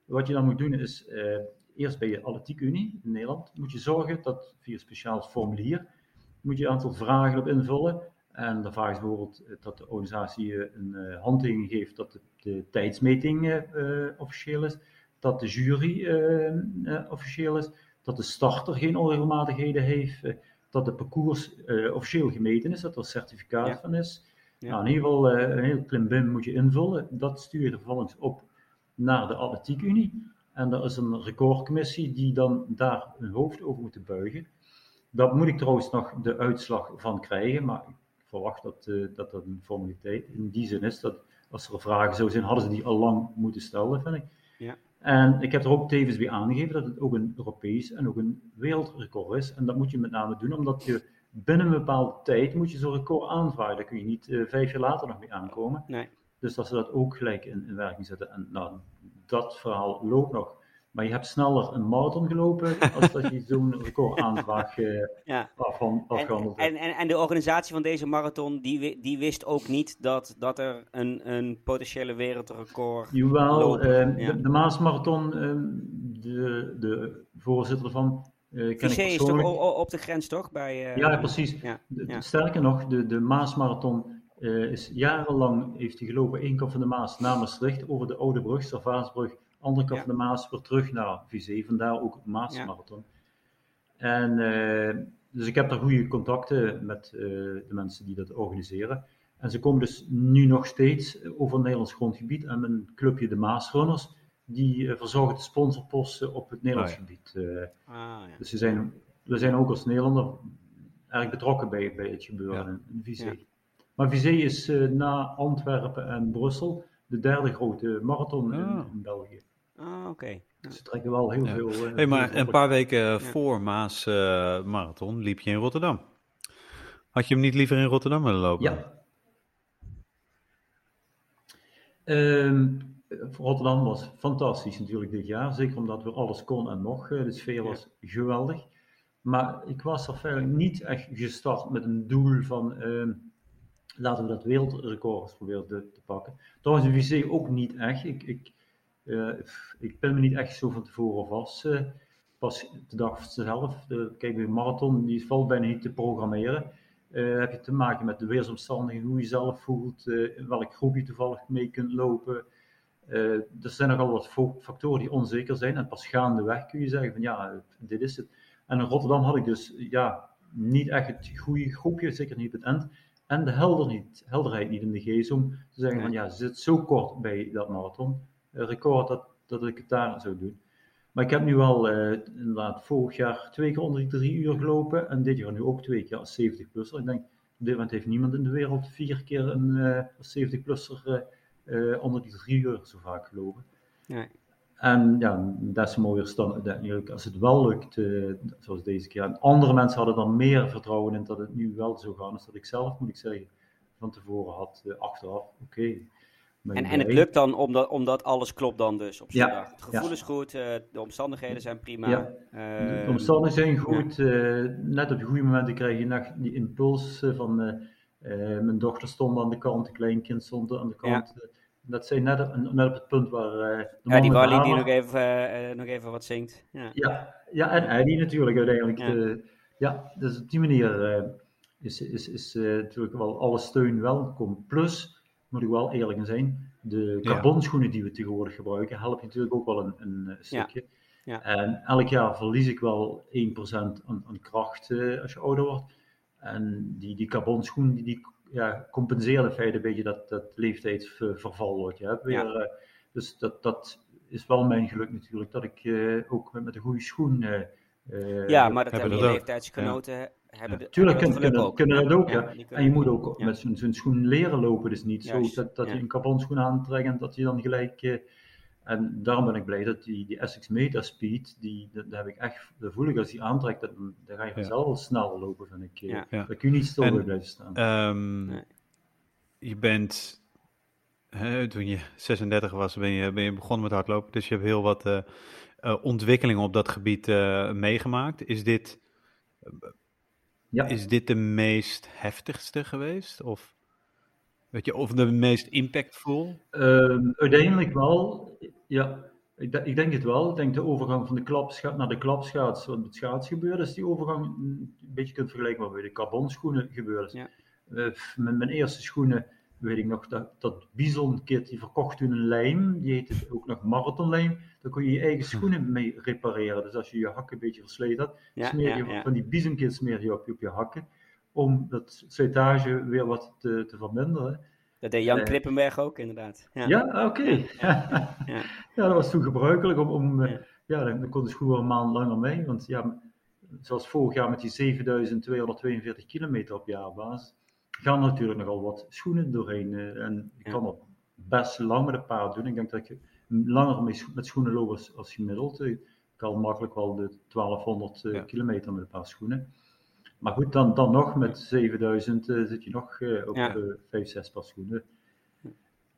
Wat je dan moet doen is, eh, eerst bij je Atletiek Unie in Nederland, moet je zorgen dat via een speciaal formulier, moet je een aantal vragen op invullen. En dan vraag je bijvoorbeeld eh, dat de organisatie een eh, handtekening geeft dat de, de tijdsmeting officieel is, dat de jury officieel is, dat de starter geen onregelmatigheden heeft, dat het parcours eh, officieel gemeten is, dat er een certificaat Ja. van is. Ja. Nou, in ieder geval eh, een heel klimbim moet je invullen. Dat stuur je vervolgens op naar de Atletiek Unie. En er is een recordcommissie die dan daar hun hoofd over moet buigen. Daar moet ik trouwens nog de uitslag van krijgen, maar ik verwacht dat, eh, dat dat een formaliteit in die zin is. Dat als er vragen zou zijn, hadden ze die al lang moeten stellen, vind ik. En ik heb er ook tevens bij aangegeven dat het ook een Europees en ook een wereldrecord is. En dat moet je met name doen omdat je binnen een bepaalde tijd moet je zo'n record aanvragen. Daar kun je niet eh, vijf jaar later nog mee aankomen. Nee. Dus dat ze dat ook gelijk in, in werking zetten. En nou, dat verhaal loopt nog. Maar je hebt sneller een marathon gelopen als dat je [LAUGHS] zo'n recordaanvraag uh, ja. afgehandeld en, en, en, de organisatie van deze marathon, die, die wist ook niet dat, dat er een, een potentiële wereldrecord Jawel, uh, ja. de, de Maasmarathon, uh, de, de voorzitter ervan, uh, ken is toch op de grens, toch? Bij, uh, ja, precies. Ja, Sterker nog, de, de Maasmarathon uh, is jarenlang heeft hij gelopen één kant van de Maas naar Maastricht over de Oude Brug, Servaansbrug, andere kant van de Maas weer terug naar Vizé, vandaar ook Maasmarathon. En dus ik heb daar goede contacten met de mensen die dat organiseren. En ze komen dus nu nog steeds over het Nederlands grondgebied en mijn clubje de Maasrunners die uh, verzorgen de sponsorposten op het Nederlands oh, gebied. Uh, ah, ja. Dus we zijn, we zijn ook als Nederlander erg betrokken bij, bij het gebeuren in, Vizé. Maar Vizé is na Antwerpen en Brussel de derde grote marathon in, ah. in, België. Ah, oké. Dus ze trekken wel heel veel. hey, maar een paar weken voor Maas Marathon liep je in Rotterdam. Had je hem niet liever in Rotterdam willen lopen? Ja. Um, Rotterdam was fantastisch natuurlijk dit jaar. Zeker omdat we alles kon en nog. De sfeer was geweldig. Maar ik was er verder niet echt gestart met een doel van uh, laten we dat wereldrecord proberen te, te pakken. Trouwens, de VC ook niet echt. Ik, ik, uh, ik ben me niet echt zo van tevoren vast. Uh, pas de dag zelf. De, kijk, een marathon die valt bijna niet te programmeren. Uh, heb je te maken met de weersomstandigheden, hoe je zelf voelt, in welk groep je toevallig mee kunt lopen. Uh, er zijn nogal wat factoren die onzeker zijn. En pas gaandeweg kun je zeggen van ja, dit is het. En in Rotterdam had ik dus ja, niet echt het goede groepje, zeker niet op het eind. En de helder niet, helderheid niet in de geest om te zeggen van ja, ze zit zo kort bij dat marathon. Record dat, dat ik het daar zou doen. Maar ik heb nu al uh, inderdaad vorig jaar twee keer onder die drie uur gelopen. En dit jaar nu ook twee keer als 70 plusser. Ik denk, op dit moment heeft niemand in de wereld vier keer een uh, 70 plusser uh, onder die drie uur zo vaak gelopen. Nee. En ja, des mooier dan als het wel lukt, zoals deze keer. En andere mensen hadden dan meer vertrouwen in dat het nu wel zo gaat, als dat ik zelf, moet ik zeggen, van tevoren had, achteraf. Oké. En, en het lukt dan omdat, omdat alles klopt dan dus op zondag. Ja, het gevoel is goed, de omstandigheden zijn prima. Ja, de omstandigheden zijn goed. net op de goede momenten krijg je die impuls van mijn dochter stond aan de kant, de kleinkind stond aan de kant dat zijn net, net op het punt waar... Ja, die Wally die nog even, nog even wat zingt. Ja, ja, ja en Eddie natuurlijk uiteindelijk. Ja, ja dus op die manier is, is, is natuurlijk wel alle steun welkom. Plus, moet ik wel eerlijk zijn, de carbonschoenen die we tegenwoordig gebruiken, helpen natuurlijk ook wel een, een stukje. Ja. En elk jaar verlies ik wel 1% aan, aan kracht als je ouder wordt. En die, die carbonschoen die, die ja, compenseerde feit een beetje dat, dat leeftijdsverval wordt. Ja. Weer, eh, dus dat, dat is wel mijn geluk natuurlijk, dat ik uh, ook met, met een goede schoen. Uh, ja, maar dat hebben, hebben leeftijdsgenoten. Hebben de, Tuurlijk kunnen, kunnen, kunnen dat ook. Ja, en je moet ook met zo'n schoen leren lopen. Dus niet zo dat, dat je een carbonschoen aantrekt en dat je dan gelijk en daarom ben ik blij dat die, die Essex Metaspeed, die, dat, heb ik echt, dat voel ik als die aantrekt, dat, dan ga je vanzelf wel sneller lopen, vind ik. Ja. Ja. kun je niet stil bij blijven staan. Um, Je bent, hè, toen je 36 was, ben je, ben je begonnen met hardlopen, dus je hebt heel wat uh, uh, ontwikkelingen op dat gebied uh, meegemaakt. Is dit, ja. is dit de meest heftigste geweest? Of? Weet je, of de meest impactful? Uh, uiteindelijk wel. Ja, ik, ik, denk het wel. Ik denk de overgang van de klapscha naar de klapschaats, wat met schaats gebeurde, is die overgang een beetje kunt vergelijken met bij de carbonschoenen gebeurde. Ja. Uh, met mijn eerste schoenen weet ik nog dat, dat Bison kit die verkocht toen een lijm, die heette ook nog marathonlijm. Daar kon je je eigen schoenen mee repareren. Dus als je je hakken een beetje versleten had, ja, smeer je ja, van die Bison kit smeer je op, op je hakken om dat slijtage weer wat te, te verminderen. Dat deed Jan uh, Klippenberg ook, inderdaad. Ja, ja oké. Ja. ja. dat was toen gebruikelijk. Om, om, ja. ja, dan kon de schoen wel een maand langer mee. Want ja, zoals vorig jaar met die 7242 kilometer op jaarbasis, gaan natuurlijk nogal wat schoenen doorheen. Uh, en ik kan dat best lang met een paar doen. Ik denk dat je langer met schoenen loopt als, als gemiddeld. Ik kan makkelijk wel de 1200 uh, kilometer met een paar schoenen. Maar goed, dan, dan nog met 7000 uh, eh, zit je nog uh, op ja. uh, 5, 6 paar schoenen.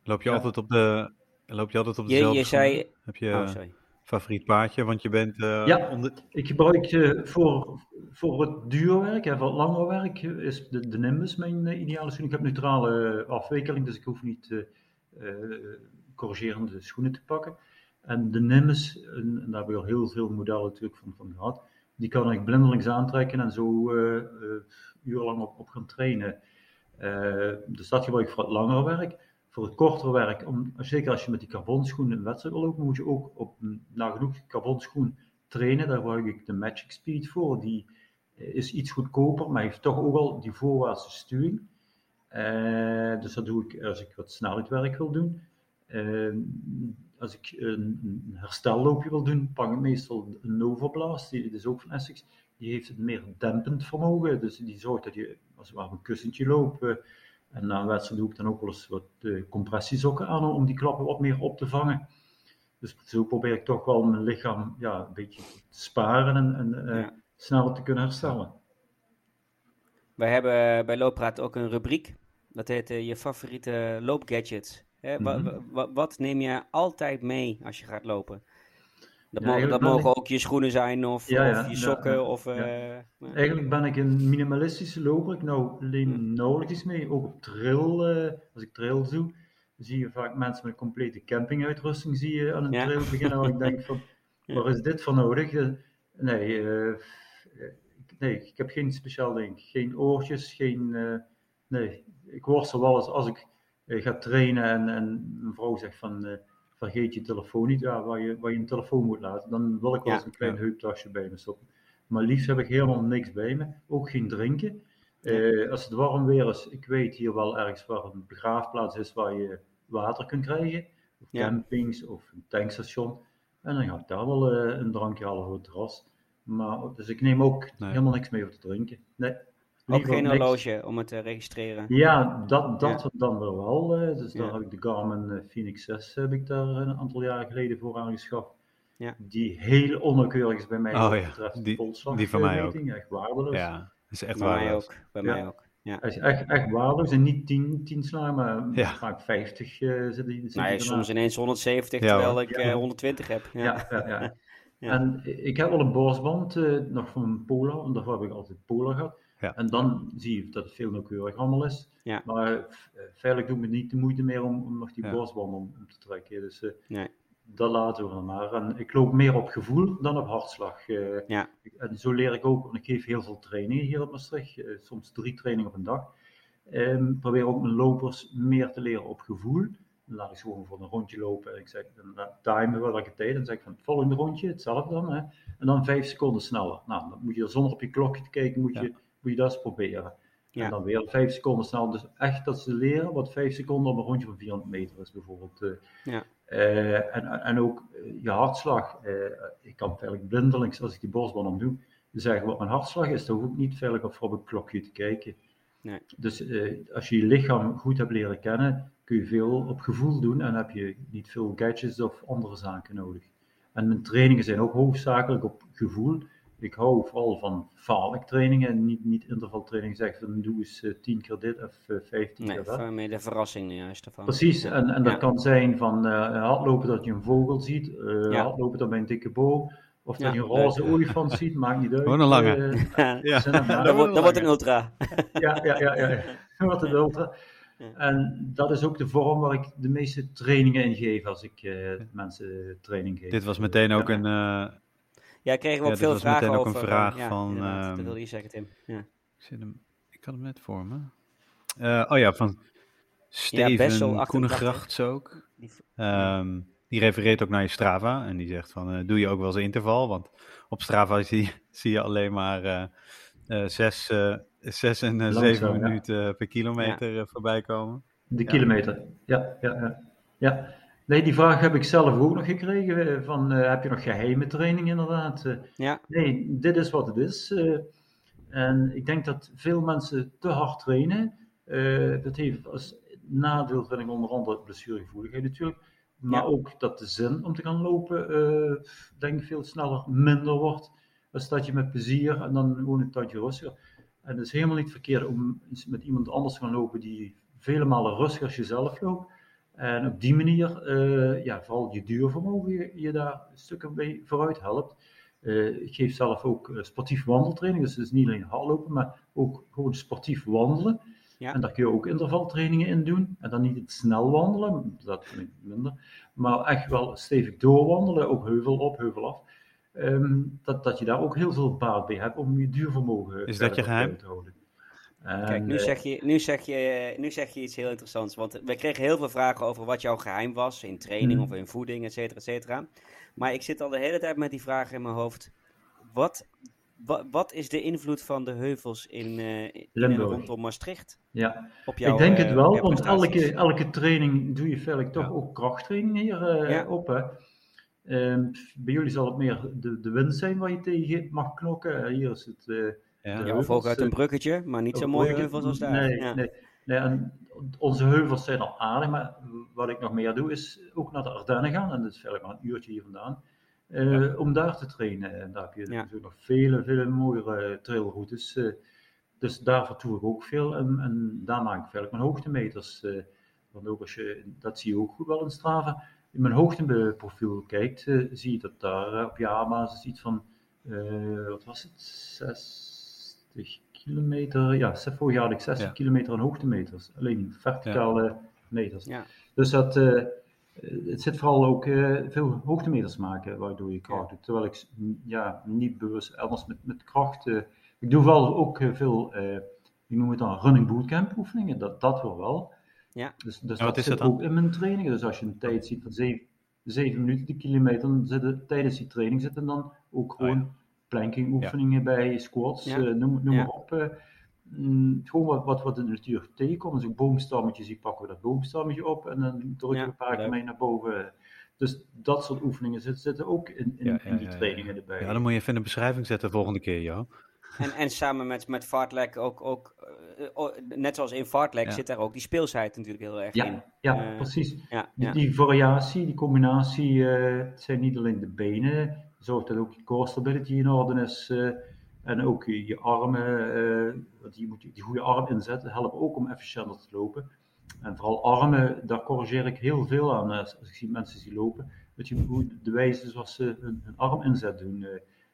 Loop je Ja. altijd op de, loop je altijd op Je, dezelfde je zei... schoenen? Heb je Oh, sorry. Favoriet paardje? Want je bent eh, Ja. onder... Ik gebruik eh, voor, voor het duurwerk en voor het langere werk is de, de Nimbus mijn eh, ideale schoen. Ik heb neutrale afwikkeling, dus ik hoef niet corrigerende schoenen te pakken. En de Nimbus, en, en daar heb ik al heel veel modellen natuurlijk van, van gehad, die kan ik blindelings aantrekken en zo urenlang op, op gaan trainen. Dus dat gebruik ik voor het langere werk. Voor het kortere werk, om, zeker als je met die carbonschoen een wedstrijd wil lopen, moet je ook op een nagenoeg carbonschoen trainen. Daar gebruik ik de Magic Speed voor. Die eh, is iets goedkoper, maar heeft toch ook al die voorwaartse stuwing. Eh, dus dat doe ik als ik wat snelheidswerk wil doen. Eh, als ik een, herstelloopje wil doen, pak ik meestal een Nova Blast. Die, die is ook van Essex. Die heeft een meer dempend vermogen. Dus die zorgt dat je als het ware een kussentje loopt. En na een wedstrijd doe ik dan ook wel eens wat eh, compressiesokken aan om die klappen wat meer op te vangen. Dus zo probeer ik toch wel mijn lichaam ja, een beetje te sparen en, en eh, Ja. sneller te kunnen herstellen. Wij hebben bij Looppraat ook een rubriek. Dat heet eh, je favoriete loopgadgets. Hè, Mhm. wa- wa- wat neem je altijd mee als je gaat lopen? Dat, mogen, dat eigenlijk ben mogen ik- ook je schoenen zijn of, je sokken. of, eh, ja. Eigenlijk ben ik een minimalistische loper. Ik nou alleen Hm. nauwelijks iets mee. Ook op trail, eh, als ik trails doe, zie je vaak mensen met complete campinguitrusting zie je aan een trail beginnen. Waar ik denk van, [LAUGHS] waar is dit voor nodig? Eh, Nee, ik- nee, ik heb geen speciaal ding. Geen oortjes, geen... eh, nee, ik worstel wel eens als ik ga trainen en, en mijn vrouw zegt van... vergeet je telefoon niet, ja, waar, je, waar je een telefoon moet laten. Dan wil ik wel eens een klein heuptasje bij me stoppen. Maar liefst heb ik helemaal niks bij me. Ook geen drinken. Eh, als het warm weer is, ik weet hier wel ergens waar een begraafplaats is waar je water kunt krijgen. Of campings of een tankstation. En dan ga ik daar wel eh, een drankje halen voor het terras. Maar, dus ik neem ook Nee. helemaal niks mee om te drinken. Nee. Ook geen niks. horloge om het te registreren. Ja, dat, dat dan wel wel. eh, dus daar Ja. heb ik de Garmin eh, Phoenix 6 heb ik daar een aantal jaren geleden voor aangeschaft. Ja. Die heel onnauwkeurig is bij mij Oh ja, betreft die- die van mij ook. Echt waardeloos. Ja, dat is echt bij mij waardeloos. ook. Bij Ja. mij ook. Ja. Hij is echt, echt waardeloos en niet 10, 10 slagen, maar Ja. vaak 50 eh zit hij zit Nou, hij ja, soms ineens 170 Ja, terwijl ik Ja. eh, 120 heb. Ja. Ja, ja, ja. [LAUGHS] Ja. En ik heb wel een borstband eh, nog van een Polar, want daarvoor heb ik altijd Polar gehad. Ja. En dan zie je dat het veel nauwkeurig allemaal is. Ja. Maar eh, feitelijk doe ik me niet de moeite meer om, om nog die Ja. om, om te trekken. Dus eh, Nee. dat laten we dan maar. En ik loop meer op gevoel dan op hartslag. eh. Ja. En zo leer ik ook, want ik geef heel veel trainingen hier op Maastricht, soms drie trainingen op een dag. Ehm probeer ook mijn lopers meer te leren op gevoel. Dan laat ik ze gewoon voor een rondje lopen en ik zeg, dan timen we welke tijd. Dan zeg ik van het volgende rondje, hetzelfde dan. Hè? En dan vijf seconden sneller. Nou, dan moet je zonder op je klokje te kijken, moet, je. Moet je dat eens proberen. Ja. En dan weer vijf seconden sneller. Dus echt dat ze leren wat vijf seconden op een rondje van 400 meter is bijvoorbeeld. eh. Ja. Eh, en, en ook eh, je hartslag. Ik kan eigenlijk blindelings, als ik die borstband om doe, zeggen wat mijn hartslag is. Dan hoef ik niet veilig op, op het klokje te kijken. Nee. Dus als je je lichaam goed hebt leren kennen, kun je veel op gevoel doen en heb je niet veel gadgets of andere zaken nodig. En mijn trainingen zijn ook hoofdzakelijk op gevoel. Ik hou vooral van vaarlijk trainingen, niet, niet intervaltraining. Zeg van doe eens eh, 10 keer dit of eh, 15 Nee, keer dat. meer de verrassing juist ervan. Precies, en, en dat Ja. kan zijn van eh, hardlopen dat je een vogel ziet, eh, Ja. hardlopen dat bij een dikke boom, of dat Ja, je een leuk. roze olifant ziet, maakt niet uit. Gewoon een lange. [LAUGHS] Ja. Dat, wordt, dat wordt een ultra. ja, ja, ja, ja. [LAUGHS] Wat een ultra. En dat is ook de vorm waar ik de meeste trainingen in geef als ik eh, mensen training geef. Dit was meteen ook Ja. een... Ja, kregen we Ja, ook veel vragen meteen ook over. een eh, vraag ja, van, ehm, dat wilde je zeggen, Tim. Ja, ik, zit hem, ik had hem net voor me. Eh, oh ja, van Steven 88. Koenegrachts ook. die, Ehm, die refereert ook naar je Strava. En die zegt van, eh, doe je ook wel eens een interval? Want op Strava [LAUGHS] zie, zie je alleen maar eh, eh, zes, eh, zes en Langzaam, zeven ja. minuten per kilometer voorbij komen. De Ja. kilometer, ja, ja, ja. Nee, die vraag heb ik zelf ook nog gekregen. eh, Van, eh, heb je nog geheime training inderdaad? Eh, ja, Nee, dit is wat het is. en ik denk dat veel mensen te hard trainen. Dat heeft als nadeel, vind ik onder andere blessuregevoeligheid natuurlijk. Maar Ja. ook dat de zin om te gaan lopen, denk ik, veel sneller minder wordt. Als dat je met plezier en dan gewoon een tandje rustiger. En het is helemaal niet verkeerd om met iemand anders te gaan lopen die vele malen rustiger als jezelf loopt. En op die manier, uh, ja, vooral je duurvermogen, je, je daar stukken mee vooruit helpt. Uh, ik geef zelf ook sportief wandeltraining, dus het is niet alleen hardlopen, maar ook gewoon sportief wandelen. Ja. En daar kun je ook intervaltrainingen in doen. En dan niet het snel wandelen, dat vind ik minder. Maar echt wel stevig doorwandelen, ook heuvel op, heuvel af. Um, dat, dat je daar ook heel veel baat bij hebt om je duurvermogen Is dat je geheim? te houden. Kijk, nu zeg, je, nu, zeg je, nu zeg je iets heel interessants. Want we kregen heel veel vragen over wat jouw geheim was in training mm. of in voeding, et cetera, et cetera. Maar ik zit al de hele tijd met die vragen in mijn hoofd. Wat, wat, wat is de invloed van de heuvels in, uh, in rondom Maastricht? Ja, op jou, ik denk het eh, wel, want elke, elke training doe je feitelijk toch ook krachttraining hier uh, ja. op. Hè? Um, bij jullie zal het meer de, de wind zijn waar je tegen mag knokken. Hier is het ja, of ook uit een eh, bruggetje, maar niet zo mooie heuvels als daar. Nee, ja. nee, nee en onze heuvels zijn al aardig, maar wat ik nog meer doe is ook naar de Ardennen gaan. En dat is verder maar een uurtje hier vandaan. Uh, om daar te trainen. En daar heb je natuurlijk nog vele, vele mooiere trailroutes. Uh, dus daar vertoe ik ook veel. En, en daar maak ik verder mijn hoogtemeters. Uh, want ook als je, dat zie je ook goed wel in Strava. In mijn hoogteprofiel kijkt, zie je dat daar op jaarbasis iets van, wat was het, 6, 60 kilometer. Ja, vorig jaar had ik 60 kilometer aan hoogtemeters. Alleen verticale meters. Ja. Dus dat, uh, het zit vooral ook uh, veel hoogtemeters maken waardoor je kracht doet. Terwijl ik ja, niet bewust anders met, met kracht. Uh, ik doe wel ook veel, ik noem het dan running bootcamp oefeningen. Dat, dat wel wel. Ja. Dus, dus dat zit dat ook in mijn trainingen. Dus als je een tijd ziet van 7, 7 minuten de kilometer, dan zitten tijdens die training zitten dan ook oh gewoon planking oefeningen bij, squats, uh, noem, noem maar op. Uh, gewoon wat, wat, wat in de natuur tegenkomt. Als ik boomstammetjes zie, pakken we dat boomstammetje op en dan drukken we een paar keer mee naar boven. Dus dat soort oefeningen zitten, zitten ook in, in, in die trainingen erbij. Ja, dan moet je even in de beschrijving zetten de volgende keer, ja. En, en samen met, met Fartlek ook, ook uh, net zoals in Fartlek zit daar ook die speelsheid natuurlijk heel erg ja, in. Ja, precies. Die, die, variatie, die combinatie, het zijn niet alleen de benen, zorgt dat ook je core stability in orde is. Uh, en ook je, je armen, uh, want je moet die goede arm inzetten, helpen ook om efficiënter te lopen. En vooral armen, daar corrigeer ik heel veel aan als, als ik zie mensen zie lopen. Dat je hoe de wijze zoals ze hun, hun arm inzet doen.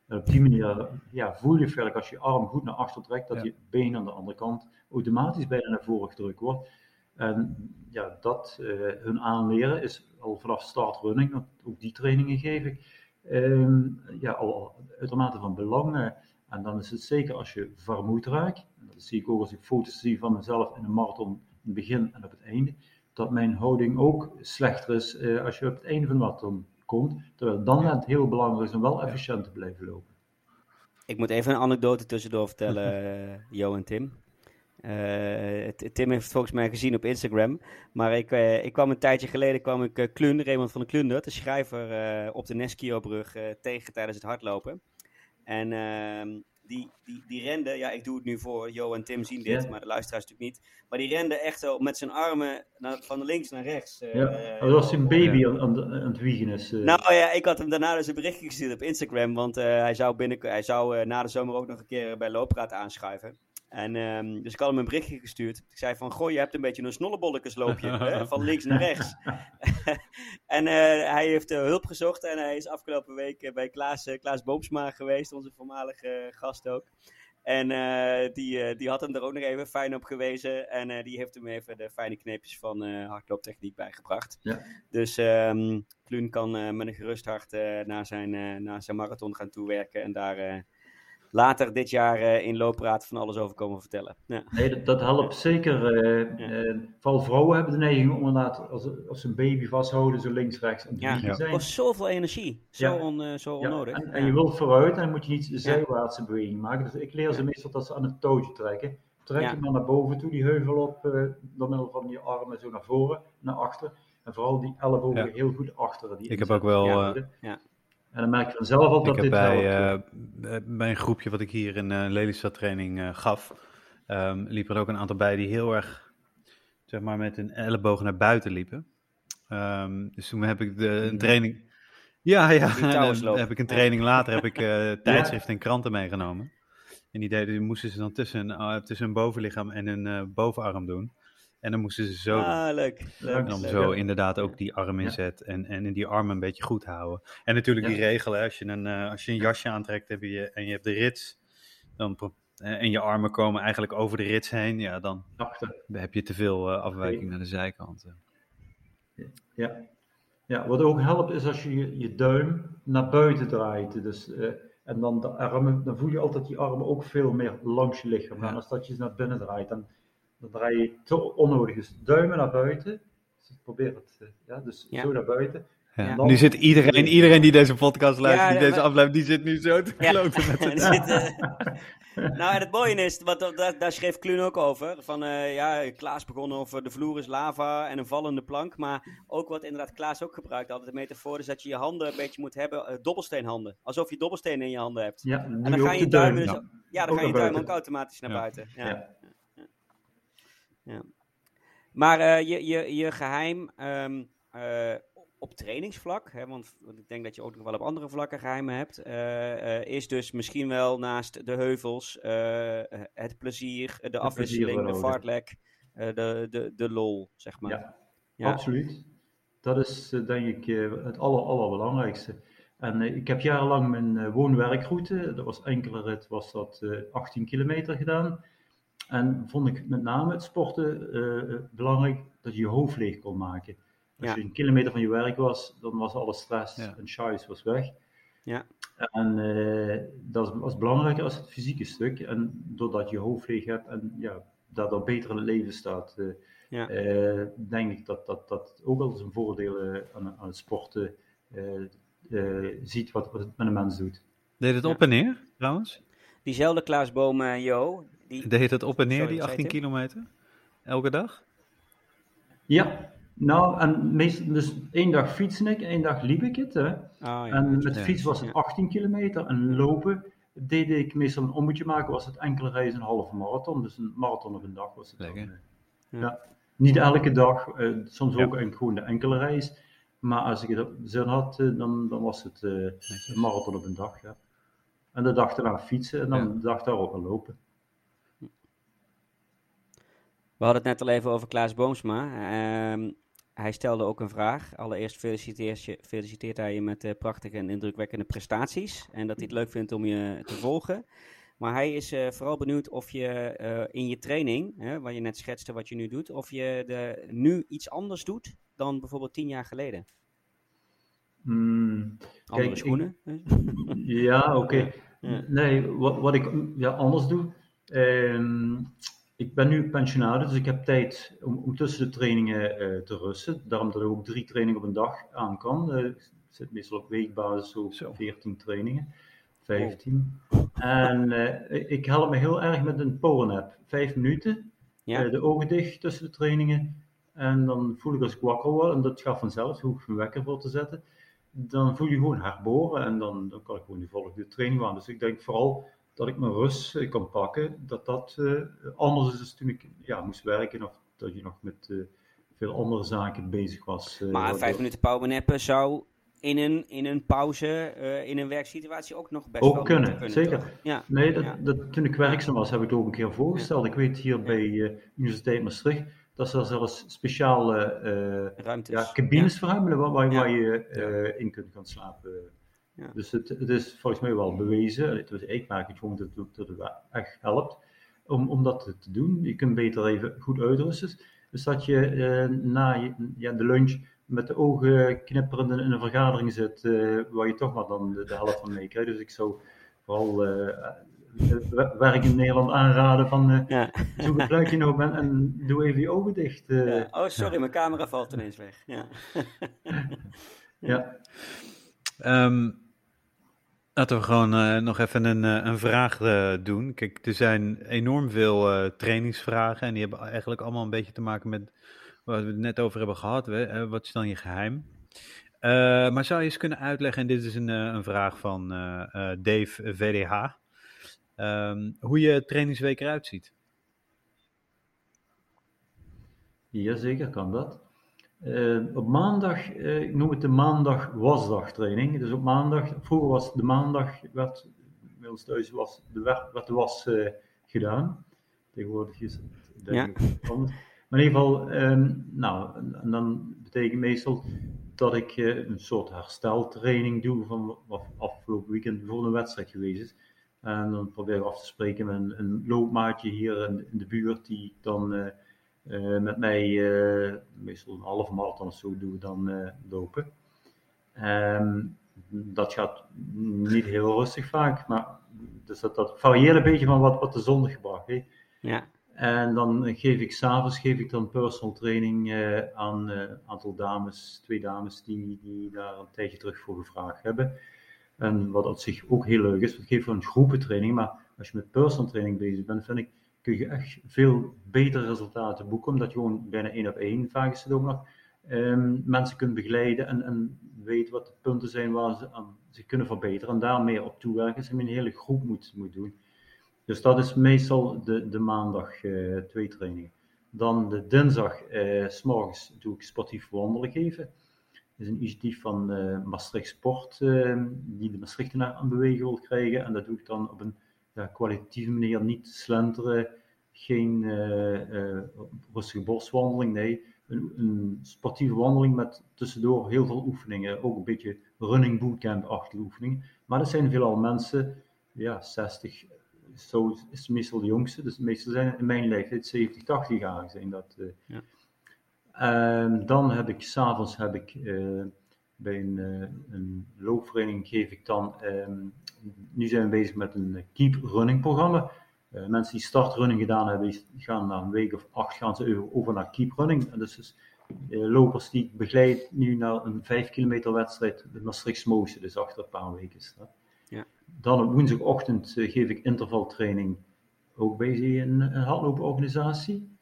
En op die manier ja, voel je eigenlijk als je arm goed naar achter trekt, dat je been aan de andere kant automatisch bijna naar voren gedrukt wordt. En ja, dat hun aanleren is al vanaf start running, want ook die trainingen geef ik um, ja, al uitermate van belang. En dan is het zeker als je vermoeid raakt, en dat zie ik ook als ik foto's zie van mezelf in een marathon in het begin en op het einde, dat mijn houding ook slechter is uh, als je op het einde van de marathon komt. Terwijl dan net heel belangrijk is om wel efficiënt te blijven lopen. Ik moet even een anekdote tussendoor vertellen, uh, Jo en Tim. Uh, Tim heeft het volgens mij gezien op Instagram. Maar ik, uh, ik kwam een tijdje geleden, kwam ik uh, Klun, Raymond van de Klundert, de schrijver, op de Neskio-brug tegen tijdens het hardlopen. En ehm, die, die, die rende, ja, ik doe het nu voor, Jo en Tim zien dit, maar de luisteraars natuurlijk niet. Maar die rende echt zo met zijn armen naar, van links naar rechts. ja, dat was een baby aan, aan, aan, het wiegen is. Nou ja, ik had hem daarna dus een berichtje gestuurd op Instagram, want hij zou, binnen, hij zou na de zomer ook nog een keer bij Loopraad aanschuiven. En, um, dus ik had hem een berichtje gestuurd. Ik zei van, goh, je hebt een beetje een snollebollekesloopje, [LAUGHS] hè, van links naar rechts. [LAUGHS] en uh, hij heeft uh, hulp gezocht en hij is afgelopen week uh, bij Klaas, Klaas Boomsma geweest, onze voormalige gast ook. En die, die had hem er ook nog even fijn op gewezen. En die heeft hem even de fijne kneepjes van hardlooptechniek bijgebracht. Ja. Dus um, Kluun kan met een gerust hart naar, zijn, naar zijn marathon gaan toewerken en daar later dit jaar uh, in loopraad van alles over komen vertellen. Ja. Nee, dat, dat helpt zeker. Uh, ja. vooral vrouwen hebben de neiging om inderdaad, als, als ze een baby vasthouden, zo links, rechts aan ja. kost zoveel energie. Zo, on, zo onnodig. En, en, je wilt vooruit en dan moet je niet zijwaartse beweging maken. Dus ik leer ze meestal dat ze aan het touwtje trekken. Trek je maar naar boven toe, die heuvel op, door middel van je armen zo naar voren, naar achter. En vooral die ellebogen heel goed achter. Die ik heb ook wel... ja. En dan merk je vanzelf al dat dit bij, uh, bij een groepje wat ik hier in uh, Lelystad training uh, gaf, um, liep er ook een aantal bij die heel erg, zeg maar, met hun ellebogen naar buiten liepen. Um, dus toen heb ik de, een training... Ja, ja, [LAUGHS] dan heb ik een training later heb ik [LAUGHS] tijdschriften en kranten meegenomen. En die, deden, die moesten ze dan tussen, tussen hun bovenlichaam en hun bovenarm doen. En dan moesten ze zo. Ah, leuk. leuk, En dan leuk. zo inderdaad ook Ja. die arm Ja. inzet en, en die armen een beetje goed houden. En natuurlijk die Ja. regel, hè, als, je een, eh, als je een jasje aantrekt heb je, en je hebt de rits, dan, eh, en je armen komen eigenlijk over de rits heen, ja, dan Achter. heb je te veel eh, afwijking naar de zijkant. Ja. ja, wat ook helpt is als je je, duim naar buiten draait. Dus, eh, en dan de armen, dan voel je altijd die armen ook veel meer langs je lichaam. Ja. Als dat je ze naar binnen draait, dan, dan draai je te onnodig. Dus duimen naar buiten. Dus ik probeer het, eh, ja, dus Ja. zo naar buiten. Ja. Nu zit iedereen, iedereen die deze podcast luistert, Ja, die deze maar- aflevering, die zit nu zo te Ja. kloten met [LAUGHS] zit, eh, [LAUGHS] nou, en het mooie is, wat, daar, daar schreef Kluun ook over. Van eh, ja, Klaas begon over de vloer is lava en een vallende plank. Maar ook wat inderdaad Klaas ook gebruikt, altijd de metafoor, is dat je je handen een beetje moet hebben, eh, dobbelsteenhanden. Alsof je dobbelstenen in je handen hebt. Ja, En dan ook je de duimen, duim. dus, Ja. ja, dan Ook gaan je duimen ook automatisch naar Ja. buiten. Ja. Ja. Maar eh, je, je, je geheim ehm, eh, op trainingsvlak, hè, want ik denk dat je ook nog wel op andere vlakken geheimen hebt, eh, is dus misschien wel naast de heuvels het plezier, de afwisseling, de fartlek, de, de, de lol, zeg maar. Ja, Ja. absoluut. Dat is denk ik het aller, allerbelangrijkste. En ik heb jarenlang mijn woon-werkroute, dat was enkele rit, was dat eh, 18 kilometer gedaan. En vond ik met name het sporten eh, eh, belangrijk dat je je hoofd leeg kon maken. Als Ja. je een kilometer van je werk was, dan was alle stress Ja. en scheiß was weg. Ja. En eh, dat was belangrijker als het fysieke stuk. En doordat je hoofd leeg hebt en ja, daardoor beter in het leven staat, eh, Ja. eh, denk ik dat dat, dat ook wel eens een voordeel aan, aan het sporten eh, eh, ziet wat, wat het met een mens doet. Deed het Ja. op en neer, trouwens? Diezelfde Klaas Boom, eh, Jo, die, Deed het op en neer, Sorry, die wat zei 18 je? kilometer? Elke dag? Ja, nou, en meestal, dus één dag fietsen ik, één dag liep ik het. Hè. oh, ja. En met Ja. fiets was het Ja. 18 kilometer en lopen deed ik meestal een ommetje maken, was het enkele reizen een halve marathon. Dus een marathon op een dag was het. dan, Lekker. eh. Ja. Ja. Niet elke dag, eh, soms Ja. ook een, gewoon de enkele reis. Maar als ik het zin had, eh, dan, dan was het eh, een marathon op een dag. Ja. En de dag daarna fietsen en dan Ja. de dag daarop lopen. We hadden het net al even over Klaas Boomsma. Ehm, hij stelde ook een vraag. Allereerst feliciteert, je, feliciteert hij je met de prachtige en indrukwekkende prestaties. En dat hij het leuk vindt om je te volgen. Maar hij is eh, vooral benieuwd of je eh, in je training, hè, waar je net schetste wat je nu doet, of je de, nu iets anders doet dan bijvoorbeeld tien jaar geleden. Hmm, Andere schoenen. Ja, oké. [LAUGHS] Ja. Nee, wat, wat ik ja, anders doe. ehm, ik ben nu pensionaris, dus ik heb tijd om, om tussen de trainingen eh, te rusten. Daarom dat ik ook drie trainingen op een dag aan kan. Eh, ik zit meestal op weekbasis zo Zo. 14 trainingen, 15. En eh, ik help me heel erg met een powernap. Vijf minuten, Ja? de ogen dicht tussen de trainingen. En dan voel ik als ik wakker word, en dat gaat vanzelf, hoef ik mijn wekker voor te zetten. Dan voel je gewoon herboren en dan, dan kan ik gewoon die volgende training aan. Dus ik denk vooral dat ik mijn rust eh, kan pakken, dat dat eh, anders is dan toen ik ja, moest werken of dat je nog met eh, veel andere zaken bezig was. maar vijf minuten powernappen zou in een, in een pauze, in een werksituatie ook nog best Ook wel kunnen, moeten zeker. Ja. Nee, dat, Ja. dat, toen ik werkzaam was, heb ik het ook een keer voorgesteld. Ik weet hier bij eh Universiteit Maastricht dat ze daar zelfs speciale cabines voor hebben waar, waar, waar je in kunt gaan slapen. Ja. Dus het, het is volgens mij wel bewezen. Het, ik merk het gewoon dat, het- dat het wel echt helpt om, om dat te doen. Je kunt beter even goed uitrusten. Dus dat je eh, na je, ja, de lunch met de ogen knipperend in een vergadering zit, eh, waar je toch maar dan de, de helft van meekrijgt. Dus ik zou vooral eh, eh, werk in Nederland aanraden van eh, Ja. zoek een plekje op en, en doe even je ogen dicht. eh. Ja. Oh, sorry, mijn camera valt ineens weg. Ja. ja. Ehm, laten we gewoon eh, nog even een, eh, een vraag eh, doen. Kijk, er zijn enorm veel trainingsvragen en die hebben eigenlijk allemaal een beetje te maken met waar we het net over hebben gehad. Eh, wat is dan je geheim? Eh, maar zou je eens kunnen uitleggen, en dit is een, een vraag van Dave VDH, ehm, hoe je trainingsweek eruit ziet? Jazeker kan dat. Eh, op maandag, eh, ik noem het de maandag wasdag training. Dus op maandag, vroeger was de maandag, werd, ons thuis was de, werd, de was eh, gedaan. Tegenwoordig is het denk ik anders. Maar in ieder geval, ehm, nou, en dan betekent meestal dat ik een soort hersteltraining doe van wat afgelopen weekend bijvoorbeeld een wedstrijd geweest is. En dan probeer ik af te spreken met een, een loopmaatje hier in, in, de buurt die dan eh, eh, met mij meestal een marathon of zo doen we dan lopen. Um, dat gaat niet heel rustig vaak, maar dus dat, dat varieert een beetje van wat, wat de zon gebracht heeft. Ja. En dan geef ik s'avonds geef ik dan personal training aan een aantal dames, twee dames die, die daar een tijdje terug voor gevraagd hebben. En wat op zich ook heel leuk is, we geven een groepentraining, maar als je met personal training bezig bent, vind ik, kun je echt veel betere resultaten boeken, omdat je gewoon bijna één op één, vaak is ook nog, um, mensen kunt begeleiden en, en weet wat de punten zijn waar ze aan kunnen verbeteren en daar meer op toewerken. Ze een hele groep moet, moet doen. Dus dat is meestal de, de maandag uh, twee trainingen. Dan de dinsdag, uh, s morgens doe ik sportief wandelen geven. Dat is een initiatief van uh, Maastricht Sport, die de Maastrichtenaar aan bewegen wil krijgen. En dat doe ik dan op een ja, kwalitatieve manier, niet slenteren, geen rustige boswandeling, nee een, een, sportieve wandeling met tussendoor heel veel oefeningen. Ook een beetje running bootcamp-achtige oefeningen. Maar dat zijn veelal mensen, ja, 60, zo is meestal de jongste. Dus meestal zijn in mijn leeftijd 70, 80 jaar zijn dat. Uh. Ja. Um, dan heb ik, s'avonds heb ik bij een, uh, een, loopvereniging geef ik dan, um, nu zijn we bezig met een keep running programma. Uh, mensen die startrunning gedaan hebben, die gaan na een week of acht gaan ze over naar keeprunning. En dus, dus uh, lopers die ik begeleid nu naar een 5 kilometer wedstrijd de Maastricht dus achter een paar weken is dat. Ja. Dan op woensdagochtend uh, geef ik intervaltraining ook bij een, een hardlooporganisatie.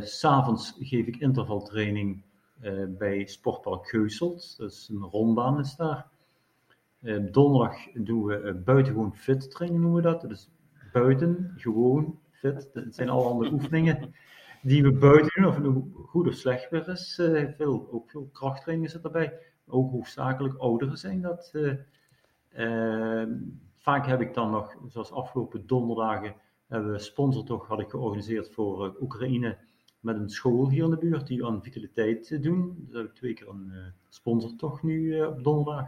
S'avonds geef ik intervaltraining bij Sportpark Geuselt, dat is een rondbaan is daar. donderdag doen we buitengewoon fit training noemen we dat. Dus buiten, gewoon, fit. Het zijn al andere oefeningen die we buiten doen, of het nu goed of slecht weer is. Veel, ook veel krachttrainingen zit erbij. Ook hoofdzakelijk ouderen zijn dat. Vaak heb ik dan nog, zoals afgelopen donderdagen, hebben we sponsortocht had ik georganiseerd voor Oekraïne met een school hier in de buurt die aan vitaliteit doen. Dus heb ik twee keer een sponsortocht nu op donderdag.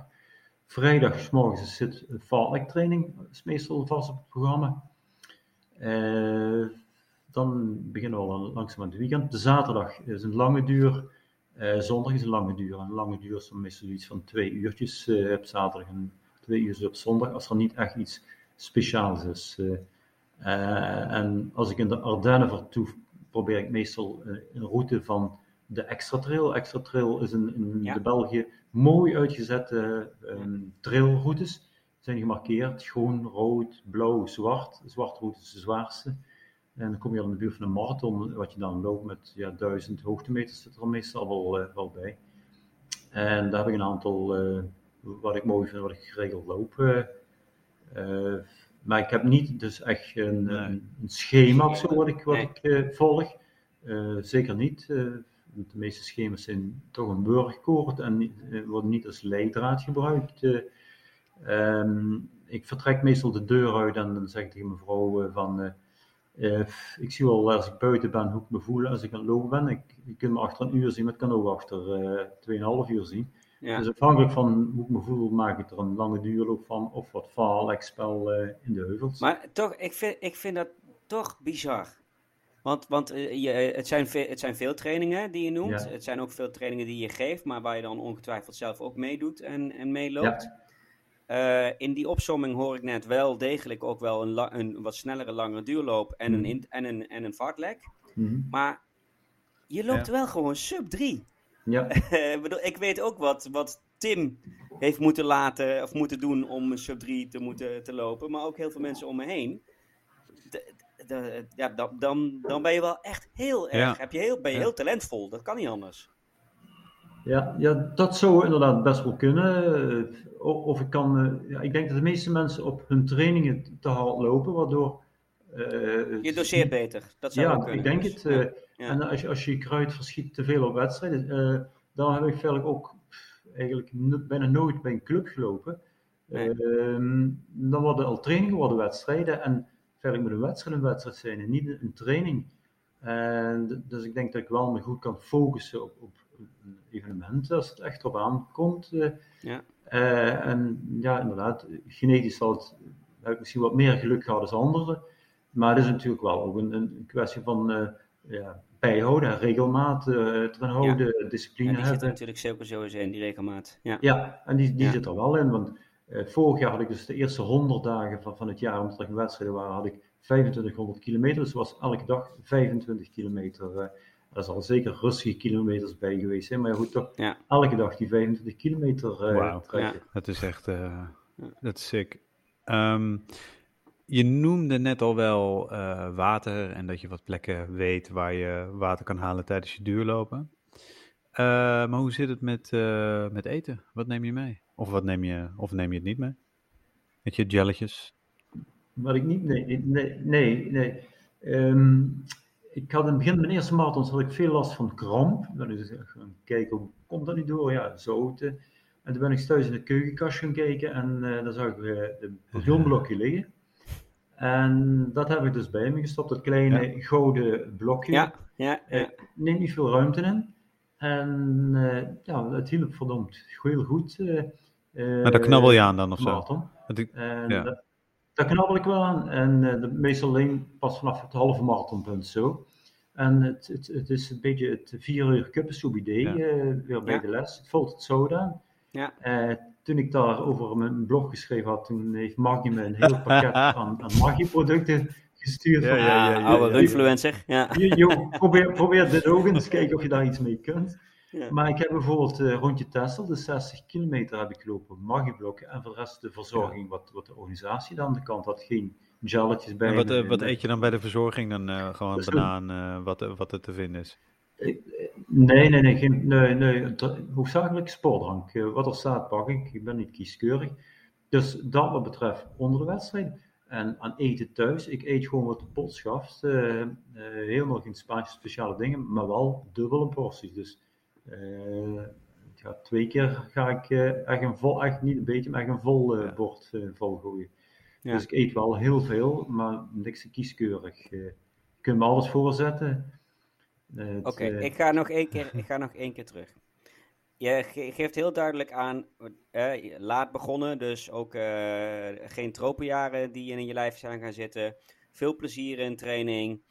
Vrijdag morgens zit een training, dat is meestal vast op het programma. Dan beginnen we al langzaam aan het weekend. De zaterdag is een lange duur. Zondag is een lange duur. Een lange duur is dan meestal iets van twee uurtjes op zaterdag en twee uur op zondag. Als er niet echt iets speciaals is. en als ik in de Ardennen vertoef, probeer ik meestal een route van de Extra Trail. Extra Trail is in, in ja. de België mooi uitgezette um, trailroutes zijn gemarkeerd. Groen, rood, blauw, zwart. Zwart route is de zwaarste. En dan kom je al in de buurt van een marathon, wat je dan loopt met ja, duizend hoogtemeters, zit er meestal wel, uh, wel bij. En daar heb ik een aantal, uh, wat ik mooi vind, wat ik geregeld loop. Uh, maar ik heb niet dus echt een, nee. een, schema of zo wat ik, wat nee. ik volg. zeker niet. de meeste schema's zijn toch een burgkoord en worden niet als leidraad gebruikt. Um, ik vertrek meestal de deur uit en dan zeg ik tegen mijn vrouw uh, van, ik zie wel als ik buiten ben hoe ik me voel als ik aan het lopen ben. Ik, je kunt me achter een uur zien, maar ik kan ook achter uh, 2,5 uur zien. Ja. Dus afhankelijk van hoe ik me voel, maak ik er een lange duurloop van of wat spel in de heuvels. Maar toch, ik vind, ik vind dat toch bizar. Want, want je, het, zijn veel, het zijn veel trainingen die je noemt. Ja. Het zijn ook veel trainingen die je geeft, maar waar je dan ongetwijfeld zelf ook meedoet en, en meeloopt. Ja. Uh, in die opsomming hoor ik net wel degelijk ook wel een, een wat snellere, langere duurloop en een, mm. en een, en een fartlek. Mm. Maar je loopt ja. wel gewoon sub 3. Ja. [LAUGHS] ik weet ook wat, wat Tim heeft moeten laten of moeten doen om een sub 3 te moeten te lopen, maar ook heel veel mensen om me heen. De, de, ja, dan, dan ben je wel echt heel erg. Ja. Heb je heel, ben je heel talentvol. Dat kan niet anders. Ja, ja, dat zou inderdaad best wel kunnen. Of ik kan, eh, ja, ik denk dat de meeste mensen op hun trainingen te hard lopen, waardoor. Uh, je doseert beter. Dat zou ja, kunnen. ik denk het. Uh. En als je, als je kruid verschiet te veel op wedstrijden, dan heb ik verder ook eigenlijk bijna nooit bij een club gelopen. Nee. Ehm, dan worden al trainingen worden wedstrijden en verder moet een wedstrijd een wedstrijd zijn en niet een training. En dus ik denk dat ik wel me goed kan focussen op, op een evenement als het echt op aankomt. Uh, ja. Uh, en ja, inderdaad, genetisch zal het, heb ik misschien wat meer geluk gehad als anderen. Maar het is natuurlijk wel ook een, een kwestie van uh, ja, bijhouden, regelmaat erin houden, ja. discipline en die zit natuurlijk zeker sowieso in, die regelmaat. Ja, ja en die, die zit er wel in. Want vorig jaar had ik dus de eerste 100 dagen van, van het jaar, omdat er geen wedstrijden waren, had ik 2500 kilometer. Dus was elke dag 25 kilometer. Uh, er zal zeker rustige kilometers bij geweest zijn. Maar goed, toch ja. elke dag die 25 kilometer uh, wow. trekken. Ja. Dat is echt, uh, dat is sick. Um, je noemde net al wel water en dat je wat plekken weet waar je water kan halen tijdens je duurlopen. maar hoe zit het met, met eten? Wat neem je mee? Of, wat neem je, of neem je het niet mee? Met je jelletjes? Wat ik niet, nee, nee, nee. nee. Um, ik had in het begin van mijn eerste marathons had ik veel last van kramp. Dan is ik gaan kijken, hoe komt dat niet door? Ja, zouten. En toen ben ik thuis in de keukenkast gaan kijken en daar zag ik uh, de [LAUGHS] bouillonblokje liggen. En dat heb ik dus bij me gestopt, dat kleine ja. gouden blokje. Ja, ja, ja. Uh, neemt niet veel ruimte in. En ja, het hielp verdomd heel goed. maar daar knabbel je aan dan of zo? Ja. Daar knabbel ik wel aan. En uh, de, meestal alleen pas vanaf het halve marathonpunt zo. En het, het, het is een beetje het vier uur kuppensoep idee, ja. weer bij ja. de les. Het valt het soda. Ja. Uh, toen ik daar over mijn blog geschreven had, toen heeft Maggie me een heel pakket [LAUGHS] aan, aan Maggie-producten gestuurd. Ja, ja, ja, oude influencer. Ja. Jo, probeer, probeer dit ook eens, kijken of je daar iets mee kunt. Ja. Maar ik heb bijvoorbeeld uh, rondje Tessel, de 60 kilometer heb ik gelopen, magieblokken. En voor de rest de verzorging, ja. wat, wat de organisatie dan de kant had, geen gelletjes bij. En wat, uh, wat eet je dan bij de verzorging? Dan uh, gewoon dus banaan, wat, wat er te vinden is? Nee, nee, nee, geen, nee, nee. hoofdzakelijk sportdrank. wat er staat pak ik, ik ben niet kieskeurig. Dus dat wat betreft onder de wedstrijd. En aan eten thuis, ik eet gewoon wat de pot schaft. helemaal geen speciale dingen, maar wel dubbele porties. Dus uh, ja, twee keer ga ik uh, echt een vol, echt niet een beetje, maar echt een vol uh, bord vol gooien. Ja. Dus ik eet wel heel veel, maar niks kieskeurig. je kunt me alles voorzetten. Oké, okay, ik ga nog één keer, ik ga nog één keer terug. Je geeft heel duidelijk aan, laat begonnen, dus ook geen tropenjaren die in je lijf zijn gaan zitten. Veel plezier in training,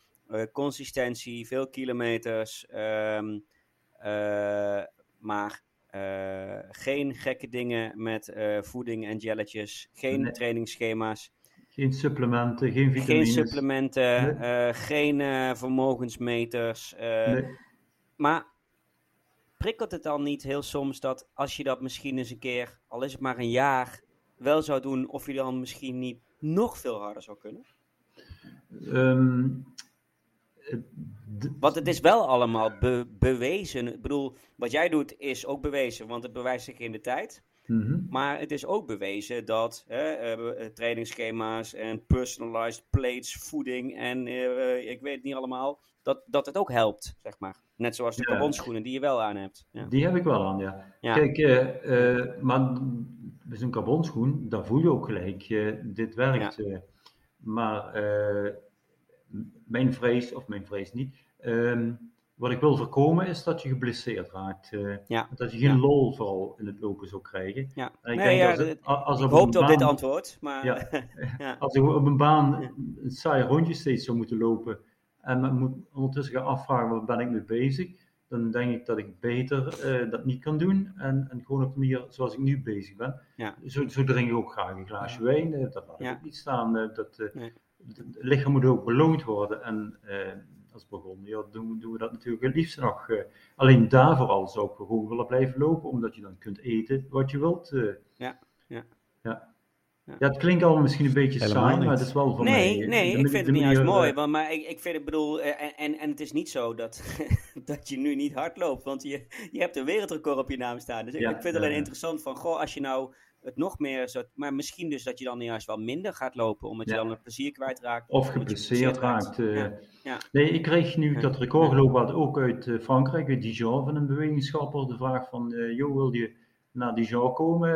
consistentie, veel kilometers. Um, uh, maar uh, geen gekke dingen met uh, voeding en jelletjes. Geen nee. trainingsschema's. Geen supplementen, geen vitamines. Geen supplementen, nee. geen vermogensmeters. Nee. Maar prikkelt het dan niet heel soms dat als je dat misschien eens een keer, al is het maar een jaar, wel zou doen, of je dan misschien niet nog veel harder zou kunnen? Um, want het is wel allemaal be bewezen. Ik bedoel, wat jij doet is ook bewezen, want het bewijst zich in de tijd. Mm -hmm. Maar het is ook bewezen dat hè, uh, trainingsschema's en personalized plates, voeding en uh, ik weet het niet allemaal, dat, dat het ook helpt, zeg maar. Net zoals de carbonschoenen die je wel aan hebt. Ja. Die heb ik wel aan, ja. ja. Kijk, maar met zo'n carbonschoen, daar voel je ook gelijk, dit werkt. maar mijn vrees, of mijn vrees niet, um, wat ik wil voorkomen is dat je geblesseerd raakt. Uh, ja. Dat je geen ja. lol vooral in het lopen zou krijgen. Ja. En ik, nee, denk als het, als ik hoopte op, dit antwoord. Maar... [LAUGHS] Als ik op een baan een saai rondje steeds zou moeten lopen en me moet ondertussen gaan afvragen waar ben ik mee bezig, dan denk ik dat ik beter uh, dat niet kan doen en, en gewoon op de manier zoals ik nu bezig ben. Zo, zo drink ik ook graag een glaasje wijn, uh, dat laat ik ook niet staan. dat, nee het lichaam moet ook beloond worden. En als begonnen, ja, doen, doen, we dat natuurlijk het liefst nog. Uh, alleen daarvoor al zou ik gewoon willen blijven lopen, omdat je dan kunt eten wat je wilt. Uh. Ja, ja. ja. Ja, het klinkt allemaal misschien een beetje Helemaal saai, niet. maar het is wel voor nee, mij. Nee, de, ik vind het niet juist mooi. Maar, maar ik, ik vind het, bedoel, en, en, en het is niet zo dat, [LAUGHS] dat je nu niet hard loopt, want je, je hebt een wereldrecord op je naam staan. Dus ja, ik vind het alleen interessant van, goh, als je nou het nog meer zo, maar misschien dus dat je dan juist wel minder gaat lopen, omdat je dan het plezier kwijtraakt. Of geblesseerd raakt. Uh, ja. Ja. Nee, ik kreeg nu dat record gelopen ook uit uh, Frankrijk, uit Dijon, van een bewegingschapper, de vraag van, uh, joh, wil je naar Dijon komen?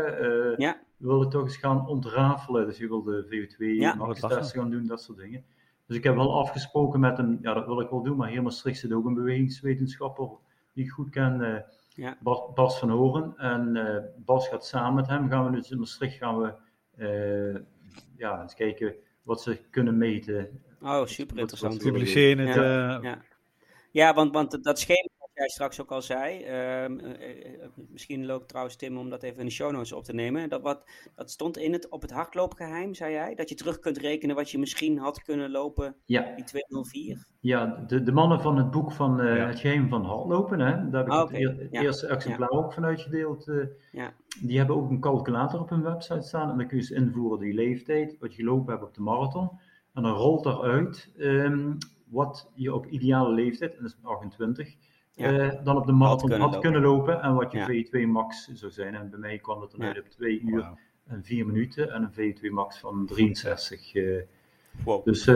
ja. We willen toch eens gaan ontrafelen, dus je wilde VO2 ja, testen gaan doen, dat soort dingen. Dus ik heb wel afgesproken met hem, ja dat wil ik wel doen, maar hier Maastricht zit ook een bewegingswetenschapper die ik goed ken, Ja. Bas, Bas van Horen. En eh, Bas gaat samen met hem, gaan we dus in Maastricht gaan we eh, ja, eens kijken wat ze kunnen meten. Oh, super interessant. je het. Ja. eh, Ja. Ja, want, want dat schema jij straks ook al zei, ehm, eh, eh, misschien loopt trouwens Tim om dat even in de show notes op te nemen. Dat, wat, dat stond in het, op het hardloopgeheim, zei jij? Dat je terug kunt rekenen wat je misschien had kunnen lopen, Ja, die 204? ja de, de mannen van het boek van eh, Ja. Het Geheim van Hardlopen, hè, daar heb ik Ah, het, Ja. eerste exemplaar ook van uitgedeeld. eh, Ja. Die hebben ook een calculator op hun website staan en dan kun je dus invoeren die leeftijd, wat je gelopen hebt op de marathon. En dan rolt daaruit ehm, wat je op ideale leeftijd, en dat is 28, Ja. eh, dan op de marathon kunnen had kunnen lopen en wat je Ja. V2 max zou zijn. En bij mij kwam het dan uit op 2 uur en 4 minuten en een V2 max van 63. eh. Wow. dus eh,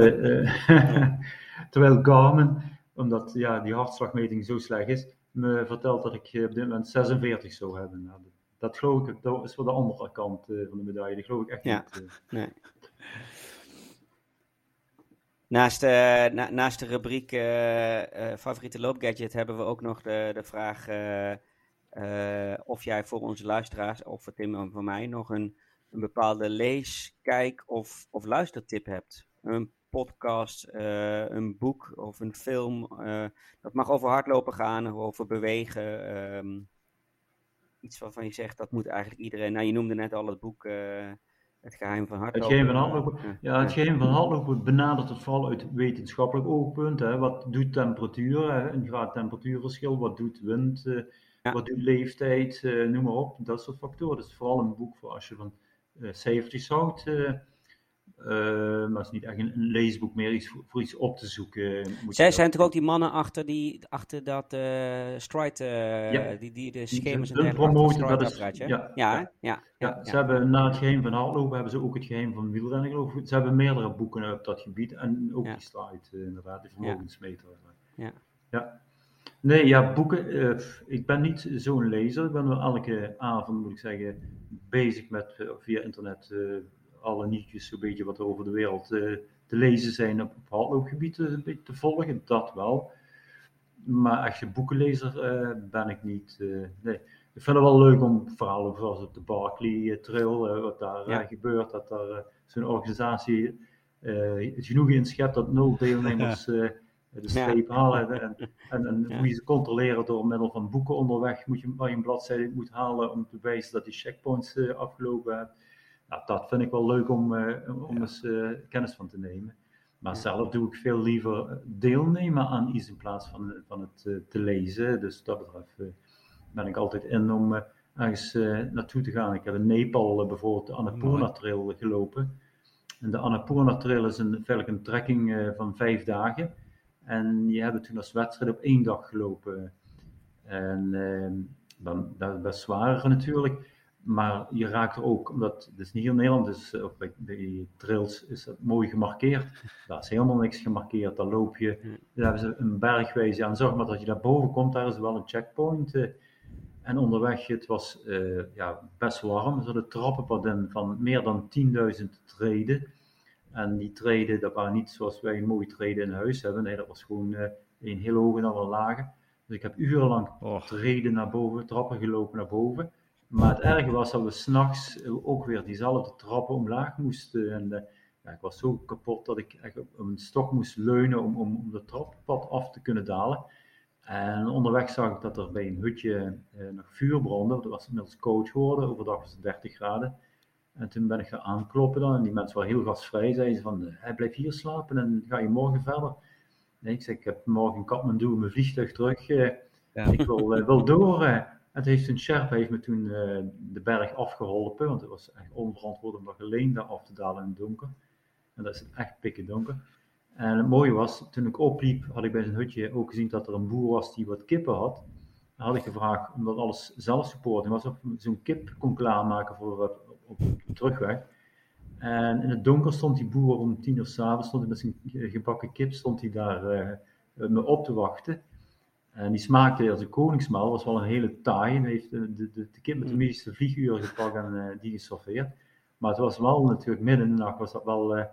[LAUGHS] terwijl Garmin, omdat ja, die hartslagmeting zo slecht is, me vertelt dat ik op dit moment 46 zou hebben. Nou, dat, dat geloof ik, dat is wel de andere kant van de medaille. Dat geloof ik echt niet. Nee. Naast, na- naast de rubriek eh, eh, favoriete loopgadget hebben we ook nog de, de vraag of jij voor onze luisteraars, of voor Tim en voor mij, nog een, een bepaalde lees, kijk of, of luistertip hebt. Een podcast, een boek of een film. dat mag over hardlopen gaan over bewegen. ehm, iets waarvan je zegt, dat moet eigenlijk iedereen. Nou, je noemde net al het boek Het Geheim van Hardlopen. Geheim van Hardlopen. Ja, Ja, het geheim van hardlopen benadert het vooral uit wetenschappelijk oogpunt. Hè. Wat doet temperatuur, hè, een graad temperatuurverschil, wat doet wind, eh, Ja. wat doet leeftijd, eh, noem maar op. Dat soort factoren. Dat is vooral een boek voor als je van eh safety houdt. Eh, maar het is niet echt een, een leesboek meer, iets voor, voor iets op te zoeken. eh, moet Zij zijn toch ook die mannen achter, die, achter dat eh Stride, Ja. die, die de Die- schema's en promoten, achter dat is- ja, Ja, ja. ja, ze hebben na het geheim van hardlopen hebben ze ook het geheim van wielrennen geloof ik. Ze hebben meerdere boeken op dat gebied en ook die slide inderdaad, die vermogensmeter. Ja. ja. Nee, ja, boeken. ik ben niet zo'n lezer. Ik ben wel elke avond, moet ik zeggen, bezig met via internet alle nieuwtjes, zo'n beetje wat er over de wereld eh, te lezen zijn op, op hardloopgebied eh, een beetje te volgen. Dat wel. Maar echt een boekenlezer eh, ben ik niet. nee. Ik vind het wel leuk om verhalen zoals op de Barclay Trail, wat daar Ja. gebeurt, dat daar zo'n organisatie het genoegen in schept dat nul deelnemers [LAUGHS] de Ja. streep halen. En, en, en Ja. hoe je ze controleren door middel van boeken onderweg, moet je, waar je een bladzijde moet halen om te wijzen dat die checkpoints afgelopen hebt. Nou, dat vind ik wel leuk om, eh, om Ja. eens eh, kennis van te nemen. Maar zelf doe ik veel liever deelnemen aan iets in plaats van, van het eh, te lezen. Dus dat betreft ben ik altijd in om ergens naartoe te gaan. Ik heb in Nepal bijvoorbeeld de Annapurna. Trail gelopen. En de Annapurna Trail is een, een trekking van vijf dagen. En die hebben toen als wedstrijd op één dag gelopen. En eh, dan, dat is best zwaar natuurlijk. Maar je raakt er ook, omdat het is niet hier in Nederland, dus, eh, of bij, bij trails is dat mooi gemarkeerd. [LAUGHS] Daar is helemaal niks gemarkeerd. Daar loop je, daar hebben ze een bergwijze aan. Zorg maar dat je daar boven komt, daar is wel een checkpoint. eh. en onderweg, het was eh, ja, best warm. Er zat een trappenpad in van meer dan 10.000 treden. En die treden, dat waren niet zoals wij een mooie treden in huis hebben. Nee, dat was gewoon een heel hoge en een lage. Dus ik heb urenlang Och, treden naar boven, trappen gelopen naar boven. Maar het erge was dat we s'nachts ook weer diezelfde trappen omlaag moesten. En eh, ja, ik was zo kapot dat ik echt op een stok moest leunen om, om, om de trappad af te kunnen dalen. En onderweg zag ik dat er bij een hutje eh, nog vuur brandde. Het was inmiddels koud geworden, overdag was het 30 graden. En toen ben ik gaan aankloppen dan. En die mensen waren heel gastvrij. Zeiden ze van, hij blijft hier slapen en ga je morgen verder. Nee, ik zeg, ik heb morgen in Kathmandu mijn vliegtuig terug. eh, ja. ik wil, eh, wil door. Eh. Het heeft een Sherpa heeft me toen eh, de berg afgeholpen, want het was echt onverantwoord om dat alleen daar af te dalen in het donker. En dat is echt pikken donker. En het mooie was, toen ik opliep, had ik bij zijn hutje ook gezien dat er een boer was die wat kippen had. Dan had ik gevraagd, omdat alles zelfsupporting was, of zo'n kip kon klaarmaken voor op, op, de terugweg. En in het donker stond die boer om tien uur s'avonds, stond met zijn gebakken kip, stond hij daar eh, me op te wachten. En die smaakte als een koningsmaal, was wel een hele taai. Hij heeft de, de, de, kip met de meeste vlieguren gepakt en eh, die geserveerd. Maar het was wel natuurlijk midden in de nacht, was dat wel eh,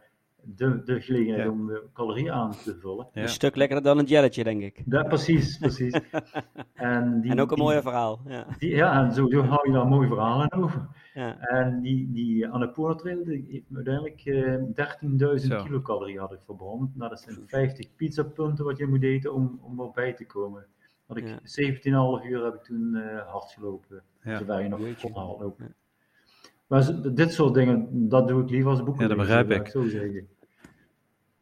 de, de gelegenheid Ja. om de calorieën aan te vullen. Ja. Een stuk lekkerder dan een jelletje, denk ik. Ja, precies, precies. [LAUGHS] En, die, en ook een die- mooi verhaal. Ja. die- ja, en sowieso hou je daar mooie verhalen over. Ja. En die, die Annapurna Trail, die heeft me uiteindelijk eh 13.000 Zo. kilocalorie had ik verbrand. Nou, dat zijn 50 pizzapunten wat je moet eten om, om erbij te komen. Had ik Ja. 17,5 uur heb ik toen eh hard gelopen. Ja. Zover je nog kon. Ja. Maar dit soort dingen, dat doe ik liever als boeken. Ja, dat begrijp ik. Zo zeggen.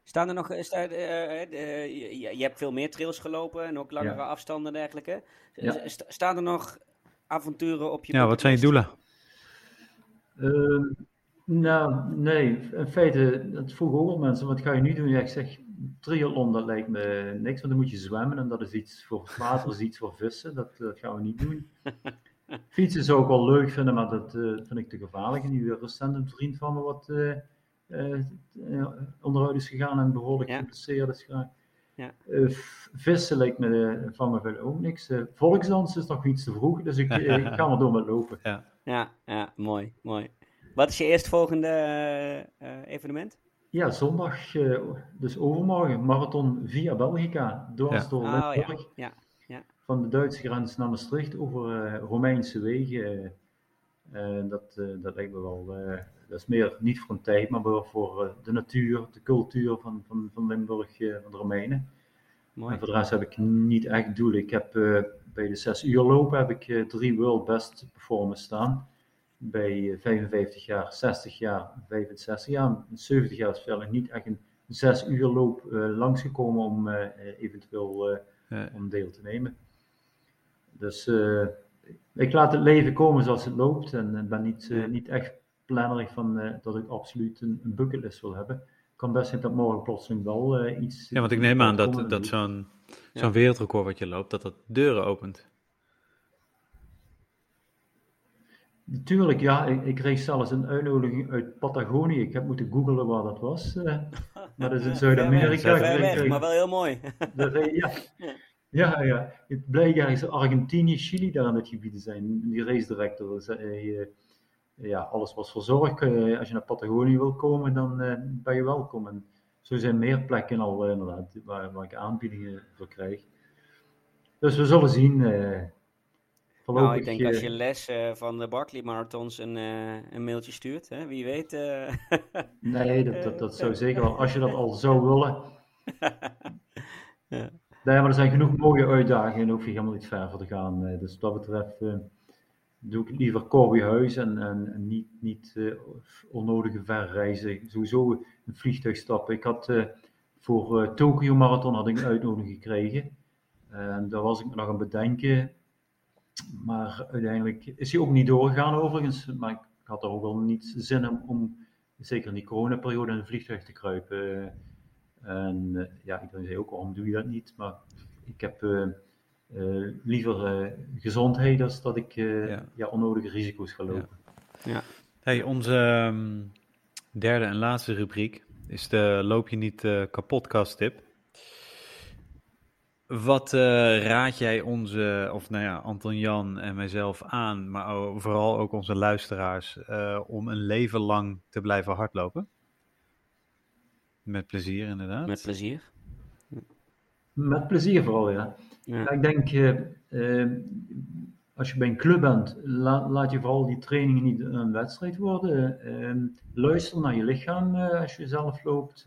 Staan er nog, is daar, eh, eh, je, je hebt veel meer trails gelopen en ook langere Ja. afstanden en dergelijke. Ja. Staan er nog avonturen op je Ja, wat zijn je doelen? Ehm, nou, nee. In feite, dat vroegen ook al mensen, wat ga je nu doen? Ja, ik zeg, triathlon, dat lijkt me niks, want dan moet je zwemmen en dat is iets voor water, is iets voor vissen. Dat, dat gaan we niet doen. [LAUGHS] Fietsen zou ik wel leuk vinden, maar dat eh, vind ik te gevaarlijk. Nu recent een vriend van me wat eh, eh, onderuit is gegaan en behoorlijk Ja. geblesseerd is geraakt. Ja. Eh, vissen lijkt me van me verder ook niks. Eh volksdans is nog iets te vroeg, dus ik, ik ga maar door met lopen. Ja, ja, mooi, mooi. Wat is je eerstvolgende evenement? Ja, zondag, eh, dus overmorgen, marathon via Belgica, dwars Ja. door Oh, ja. Limburg. Ja, Van de Duitse grens naar Maastricht over eh, Romeinse wegen. eh, eh, dat, dat lijkt me wel, dat is meer niet voor een tijd, maar wel voor de natuur, de cultuur van, van, van Limburg, van de Romeinen. mooi. En voor de rest heb ik niet echt doel. Ik heb bij de 6 uur lopen heb ik drie World Best Performance staan. Bij eh, 55 jaar, 60 jaar, 65 jaar. En 70 jaar is verder niet echt een 6 uur loop langsgekomen om eventueel Ja. om deel te nemen. Dus eh, ik laat het leven komen zoals het loopt en eh, ben niet, eh, Ja. niet echt plannerig van eh, dat ik absoluut een, een bucketlist wil hebben. Het kan best zijn dat morgen plotseling wel eh, iets... Ja, want ik neem aan dat, dat zo'n Ja. zo'n wereldrecord wat je loopt, dat dat deuren opent. Natuurlijk, ja. Ik, ik kreeg zelfs een uitnodiging uit Patagonië. Ik heb moeten googlen waar dat was. eh, [LAUGHS] maar dat is in Zuid-Amerika. Kreeg- maar wel heel mooi. dat- ja. Ja, ja. Het blijkt ergens Argentinië, Chili daar in het gebied zijn. Die race director zei, eh, ja, alles was verzorgd. Eh, als je naar Patagonië wil komen, dan eh, ben je welkom. En zo zijn meer plekken al eh, inderdaad, waar, waar ik aanbiedingen voor krijg. Dus we zullen zien. eh Nou, ik denk als eh, je les eh, van de Barkley Marathons een, eh, een mailtje stuurt, hè, wie weet. eh, Nee, dat, dat, dat zou zeker wel, als je dat al zou willen. [LAUGHS] Ja. Maar er zijn genoeg mooie uitdagingen en je helemaal niet ver te gaan. eh, Dus wat dat betreft eh, doe ik liever Corbyhuis en, en, en niet, niet eh, onnodige verreizen. Sowieso een vliegtuig stappen. Ik had voor Tokyo Marathon had ik een uitnodiging gekregen. En daar was ik nog aan bedenken. Maar uiteindelijk is hij ook niet doorgegaan overigens. Maar ik had er ook wel niet zin in om, zeker in die coronaperiode, in een vliegtuig te kruipen. En eh, ja, iedereen zei ook, waarom doe je dat niet? Maar ik heb eh, eh, liever gezondheid dan dat ik Ja. ja. onnodige risico's ga lopen. Hey, onze ehm, derde en laatste rubriek is de loop je niet kapotkast tip. Wat raad jij onze, of nou ja, Anton Jan en mijzelf aan, maar vooral ook onze luisteraars, om een leven lang te blijven hardlopen? Met plezier, inderdaad. met plezier. Met plezier vooral, ja. Ja. Ja, ik denk, eh, eh, als je bij een club bent, la- laat je vooral die trainingen niet een wedstrijd worden. Eh, luister naar je lichaam eh, als je zelf loopt.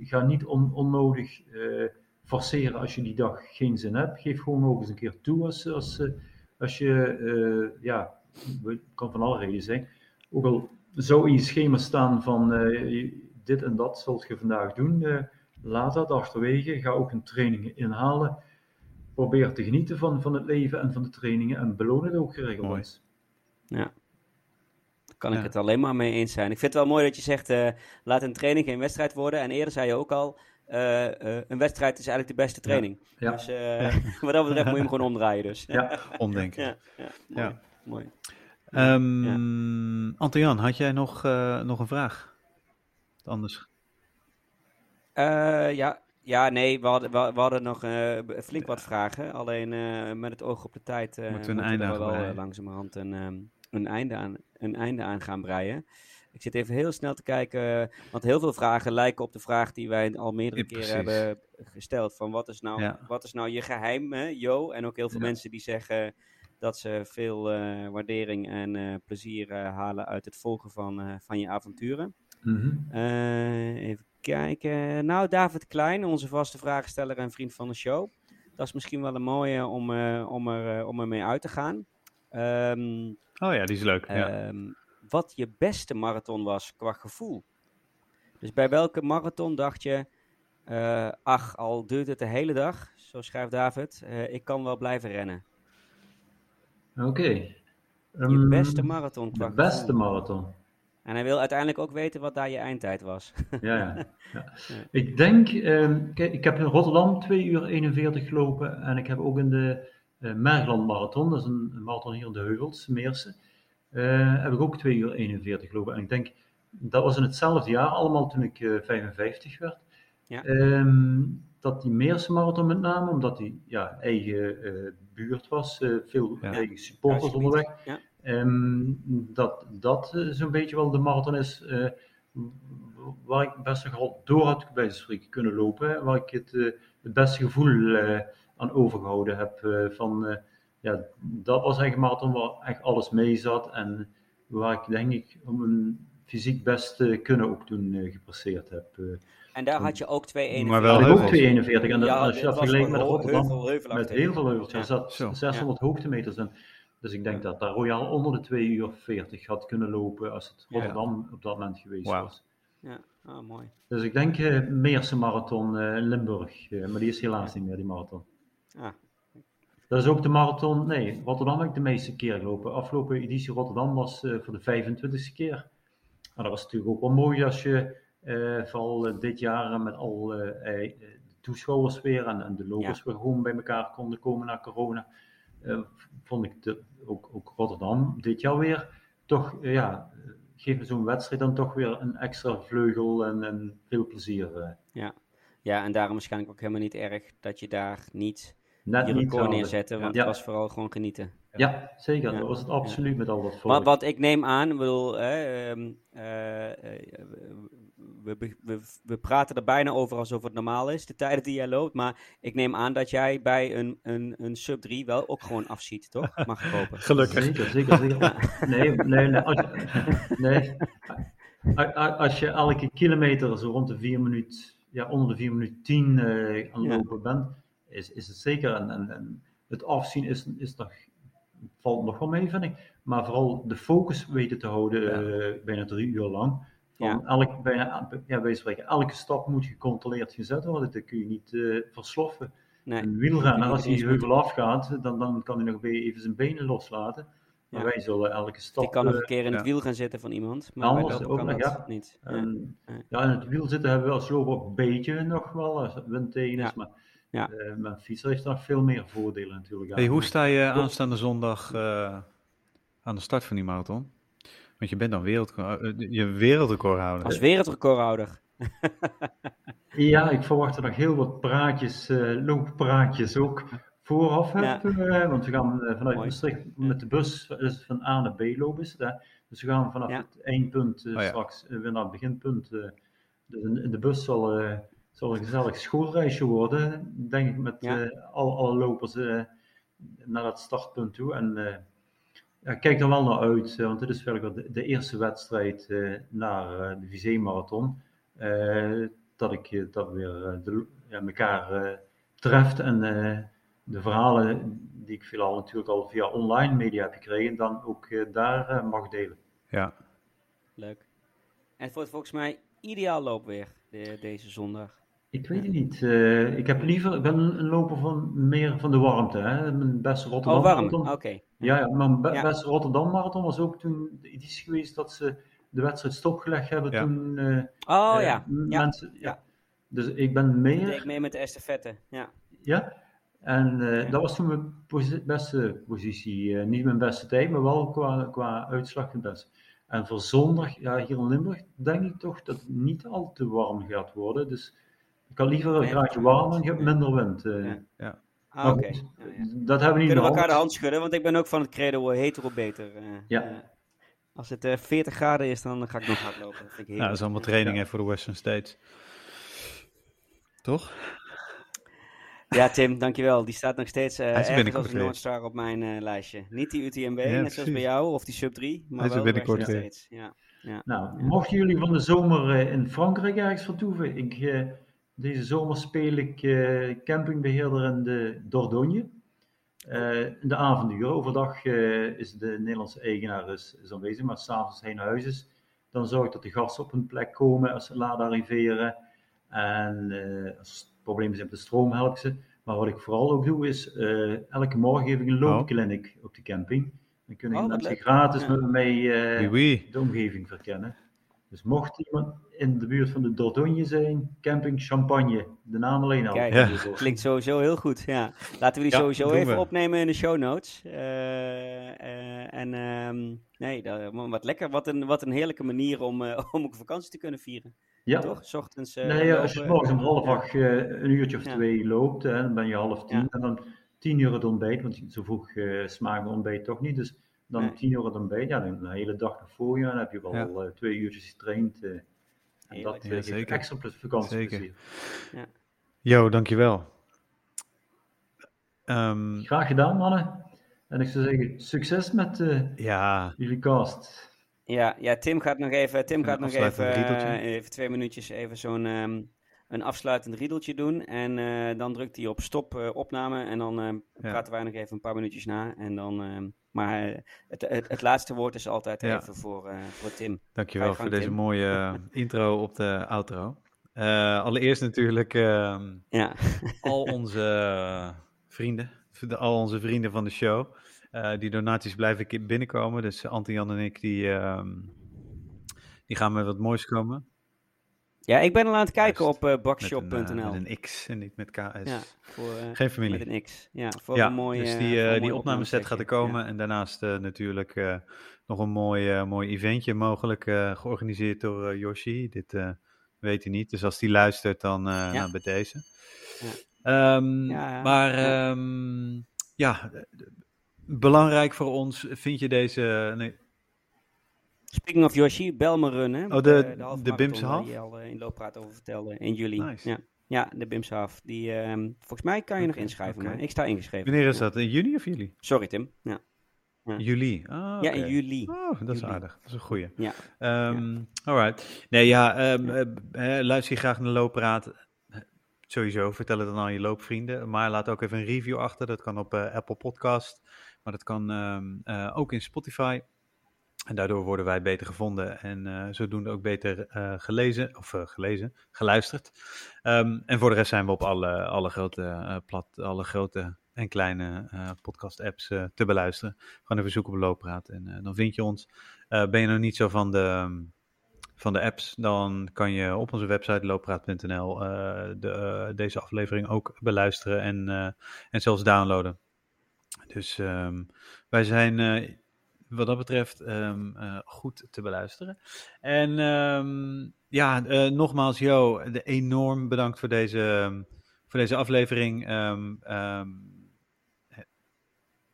Ga niet on- onnodig eh, forceren als je die dag geen zin hebt. Geef gewoon ook eens een keer toe als, als, als je, eh, ja, het kan van alle redenen zijn. Ook al zou in je schema staan van eh, je- dit en dat zult je vandaag doen. eh, laat dat achterwege. Ga ook een training inhalen. Probeer te genieten van, van het leven en van de trainingen en beloon het ook geregeld. Ja. Daar kan ik het alleen maar mee eens zijn. Ik vind het wel mooi dat je zegt, eh, laat een training geen wedstrijd worden. En eerder zei je ook al, eh, eh, een wedstrijd is eigenlijk de beste training. Ja. Dus eh, [LAUGHS] wat dat betreft moet je hem gewoon omdraaien dus. Ja. Omdenken. [LAUGHS] Ja, ja, mooi. Ja. mooi. Ehm, Anton-Jan, had jij nog, eh, nog een vraag? Anders. Eh, ja, ja, nee, we hadden, we, we hadden nog eh, flink wat vragen. Alleen eh, met het oog op de tijd Moeten we moeten wel langzamerhand een, ehm, een, einde aan, een einde aan gaan breien. Ik zit even heel snel te kijken, want heel veel vragen lijken op de vraag die wij al meerdere Ja, keren hebben gesteld. Van wat is nou, Ja. wat is nou je geheim, hè, Jo? En ook heel veel Ja. mensen die zeggen dat ze veel waardering en plezier halen uit het volgen van, van je avonturen. Mhm. Eh, even kijken. Nou, David Klein, onze vaste vragensteller en vriend van de show. Dat is misschien wel een mooie om, eh, om, er, eh, om ermee uit te gaan. Ehm, Oh ja, die is leuk. ja. ehm, wat je beste marathon was qua gevoel. Dus bij welke marathon dacht je, eh, ach, al duurt het de hele dag, zo schrijft David, eh, ik kan wel blijven rennen. Oké. Je Ehm, beste marathon qua De beste gevoel. marathon. En hij wil uiteindelijk ook weten wat daar je eindtijd was. [LAUGHS] [LAUGHS] Ja, ja. Ik denk, ehm, kijk, ik heb in Rotterdam 2 uur 41 gelopen en ik heb ook in de eh Mergland Marathon, dat is een, een marathon hier in de Heuvels, Meersen, eh, heb ik ook 2 uur 41 gelopen. En ik denk, dat was in hetzelfde jaar, allemaal toen ik eh, 55 werd. Ja. Ehm, dat die Meersen Marathon met name, omdat die ja, eigen eh, buurt was, eh, veel Ja. eigen supporters onderweg. Ja. Ehm, dat dat eh, zo'n beetje wel de marathon is eh, waar ik best nog wel door had bij spreken kunnen lopen. Waar ik het, eh, het beste gevoel eh, aan overgehouden heb. eh, van, eh, ja, dat was eigenlijk een marathon waar echt alles mee zat. En waar ik denk ik om een fysiek best eh, kunnen ook toen gepasseerd heb. eh. En daar had je ook 2,41. Maar wel Had ook 241 en dat- Ja, als je dat vergelijkt met Rotterdam. heuvel. Met heel veel heuvels. Ja. Zat Zo. 600 hoogtemeters in. Dus ik denk dat daar Royal onder de 2 uur 40 had kunnen lopen als het Ja. Rotterdam op dat moment geweest was. Ja, ah, mooi. Dus ik denk eh Meerse Marathon eh, in Limburg. eh, maar die is helaas niet meer, die marathon. Ah, Dat is ook de marathon. Nee, Rotterdam heb ik de meeste keer gelopen. Afgelopen editie Rotterdam was eh, voor de 25e keer. Maar dat was natuurlijk ook wel mooi als je eh, vooral eh, dit jaar eh, met al eh, eh, de toeschouwers weer en, en de lopers Ja. weer gewoon bij elkaar konden komen na corona. Eh, vond ik de, ook, ook Rotterdam dit jaar weer toch, eh, ja, geeft zo'n wedstrijd dan toch weer een extra vleugel en, en veel plezier. eh. Ja, en daarom waarschijnlijk ook helemaal niet erg dat je daar niet Net je record haalde. neerzette, want Ja. het was vooral gewoon genieten. Ja, zeker. Ja. Dat was het absoluut met al dat volk. Maar wat ik neem aan, ik bedoel, hè, ehm, eh, eh, we, we, we, praten er bijna over alsof het normaal is, de tijden die jij loopt, maar ik neem aan dat jij bij een, een, een sub 3 wel ook gewoon afziet, toch? [LAUGHS] Mag ik hopen. Gelukkig. Zeker, zeker, zeker. Nee, nee, nee. Als, nee. Als je elke kilometer zo rond de 4 minuut, ja, onder de 4 minuut 10 eh, aan lopen bent, is, is het zeker. En, en, en het afzien is, is nog, valt nog wel mee, vind ik. Maar vooral de focus weten te houden, eh, bijna drie uur lang. Van Ja. elk, bijna, ja, wij spreken, elke stap moet gecontroleerd gezet worden. Dat kun je niet eh, versloffen. Nee. Een wielrenner, als hij heuvel afgaat, dan, dan kan hij nog weer even zijn benen loslaten. Maar Ja. wij zullen elke stap... Ik kan nog eh, een keer in het ja. wiel gaan zitten van iemand, maar bij Anders lopen ook kan nog, dat ja. niet. Ja. en, Ja. ja, in het wiel zitten hebben we als loper een beetje nog wel, als het wind tegen is. Ja. Maar Ja. eh, met een fietser heeft nog veel meer voordelen natuurlijk. aan. Hey, hoe sta je aanstaande zondag eh, aan de start van die marathon? Want je bent dan wereld, eh, je wereldrecordhouder. Als wereldrecordhouder. [LAUGHS] Ja, ik verwacht er nog heel wat praatjes, eh looppraatjes ook vooraf. Ja. Heb, eh, want we gaan eh, vanuit Mooi. Maastricht met de bus dus van A naar B lopen. Is het, hè? Dus we gaan vanaf Ja. het eindpunt eh, Oh ja. straks eh, weer naar het beginpunt. eh. dus in, in de bus zal, eh, zal een gezellig schoolreisje worden, denk ik, met Ja. eh, al, alle lopers eh, naar dat startpunt toe. En eh, ja, ik kijk er wel naar uit, eh, want dit is verder de, de eerste wedstrijd eh, naar eh, de Vizé-marathon. Eh, dat ik dat weer de, ja, elkaar eh, treft en eh, de verhalen die ik veelal natuurlijk al via online media heb gekregen, dan ook eh, daar mag delen. Ja. Leuk. En het wordt volgens mij ideaal loopweer de, deze zondag. Ik weet het niet. eh, ik heb liever, ik ben een loper van meer van de warmte. Hè? Mijn beste Rotterdam Oh, warm. Oké. Ja, ja, mijn be- Ja. beste Rotterdam marathon was ook toen de editie geweest dat ze de wedstrijd stopgelegd hebben. Ja. Toen eh, Oh eh, ja. mensen, ja. Ja. Dus ik ben Ik deed meer, mee met de estafette. Ja. ja. En eh, Ja. dat was toen mijn posi- beste positie. Niet mijn beste tijd, maar wel qua, qua uitslag het beste. En voor zondag, ja, hier in Limburg, denk ik toch dat het niet al te warm gaat worden. Dus ik had liever een Nee, graadje warm en je hebt minder wind. eh. Ja. Ah, oké. goed, Ja, ja. Dat hebben we niet Kunnen we elkaar de hand. schudden, want ik ben ook van het credo eh, hetero beter. eh, Ja. eh. Als het eh 40 graden is, dan ga ik nog hardlopen. Dat vind ik Nou, dat is allemaal Ja. training hè, voor de Western States. Toch? Ja, Tim, dankjewel. Die staat nog steeds eh Hij is ergens binnenkort als een weer. Noordstar op mijn eh, lijstje. Niet die UTMB, Ja, net zoals bij jou, of die Sub 3, maar Hij is er wel de binnenkort Western. States. Ja. Ja. Nou, mochten jullie van de zomer eh, in Frankrijk ergens vertoeven, ik, deze zomer speel ik eh, campingbeheerder in de Dordogne. Eh, in de avonduren, overdag eh, is de Nederlandse eigenaar is, is aanwezig, maar s'avonds hij naar huis is, dan zorg ik dat de gasten op hun plek komen als ze laat arriveren. En eh, als het probleem is met de stroom, help ik ze. Maar wat ik vooral ook doe, is eh, elke morgen geef ik een loopclinic op de camping. Dan kunnen Oh, mensen gratis Ja. met mij eh, Oui, oui. de omgeving verkennen. Dus mocht iemand in de buurt van de Dordogne zijn, camping Champagne, de naam alleen al. Kijk, Ja. klinkt sowieso heel goed. Ja. Laten we die Ja, sowieso even we. opnemen in de show notes. Eh, eh, en ehm, nee, dat, wat lekker. Wat een, wat een heerlijke manier om, eh, [LAUGHS] om ook vakantie te kunnen vieren. Ja, Toch? 's ochtends. eh, nee, ja, als je morgens om half Ja. acht een uurtje of Ja. twee loopt, hè, dan ben je half tien. Ja. En dan tien uur het ontbijt, want zo vroeg eh smaakt mijn ontbijt toch niet. Dus dan Nee. tien uur het ontbijt, ja, dan een hele dag nog voor je. En dan heb je wel Ja. eh, twee uurtjes getraind. eh, en Heerlijk. dat eh, Ja, geeft zeker. extra plus vakantieplezier. Jo, dankjewel. Ehm, Graag gedaan, mannen. En ik zou zeggen, succes met eh, ja, jullie cast. Ja, ja, Tim gaat nog even, Tim gaat nog even, eh, even twee minuutjes even zo'n ehm, een afsluitend riedeltje doen. En eh, dan drukt hij op stop eh, opname en dan ehm, Ja. praten wij nog even een paar minuutjes na. En dan, ehm, maar eh, het, het, het laatste woord is altijd Ja. even voor, eh, voor Tim. dankjewel gang, voor deze mooie [LAUGHS] eh, intro op de outro. Allereerst natuurlijk ehm, Ja, al [LAUGHS] onze vrienden, de- al onze vrienden van de show. die donaties blijven binnenkomen. Dus Antti-Jan en ik, die, ehm, die gaan met wat moois komen. Ja ik ben al aan het kijken Juist. op eh Met bakshop.nl. een, eh, met een X en niet met KS. Ja, voor, eh, Geen familie. met een X. Ja, voor ja, een mooie dus die, eh die opnameset gaat er komen. En daarnaast eh, natuurlijk eh, nog een mooi, eh, mooi eventje mogelijk eh, georganiseerd door eh, Yoshi. Dit eh, weet hij niet. Dus als hij luistert, dan eh nou, bij deze. Ja. Ja, maar ja. ehm, ja, eh, belangrijk voor ons vind je deze... Nee, Speaking of Yoshi, Belmerun, hè? Oh, de- Eh, de Bimse waar half? je al eh, in looppraat over vertelde in juli. Nice. Ja. ja, de Bimse half. Die, ehm, volgens mij kan je nog inschrijven, maar ik sta ingeschreven. wanneer is dat? In juni of juli? Sorry Tim. Ja, Ja. Juli. Ah, ja in juli. Oh, dat is Juli. aardig. Dat is een goeie. Ja. Ehm Alright. Nee, ja, ehm, Ja. eh, eh, luister je graag naar Looppraat. Eh, Sowieso, vertel het dan aan je loopvrienden. Maar laat ook even een review achter. Dat kan op eh, Apple Podcast. Maar dat kan eh, ook in Spotify. En daardoor worden wij beter gevonden. En eh, zodoende ook beter eh, gelezen. Of eh, gelezen, geluisterd. Ehm, en voor de rest zijn we op alle, alle, grote, plat, alle grote en kleine podcast-apps te beluisteren. Gewoon even zoeken op Looppraat. En dan vind je ons. Ben je nog niet zo van de, van de apps, dan kan je op onze website looppraat.nl de, deze aflevering ook beluisteren en, en zelfs downloaden. Dus ehm, wij zijn wat dat betreft ehm, eh, goed te beluisteren. En ehm, ja, eh, nogmaals, Jo, de enorm bedankt voor deze, voor deze aflevering. Ehm, ehm,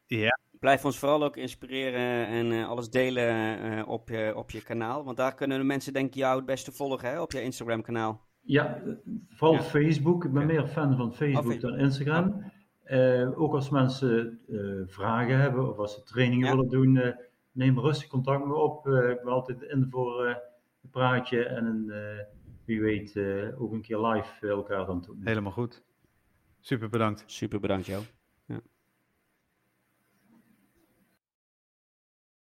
ja, Blijf ons vooral ook inspireren en eh, alles delen eh, op, je, op je kanaal. Want daar kunnen de mensen denk ik jou het beste volgen hè, op je Instagram kanaal. Ja, eh, vooral Ja. Facebook. Ik ben meer fan van Facebook dan Instagram. Eh, ook als mensen eh, vragen hebben of als ze trainingen Ja. willen doen, eh, neem rustig contact met me op. Eh, ik ben altijd in voor eh, een praatje en een, eh, wie weet eh, ook een keer live elkaar dan toe. helemaal goed. Super bedankt. Super bedankt Jo.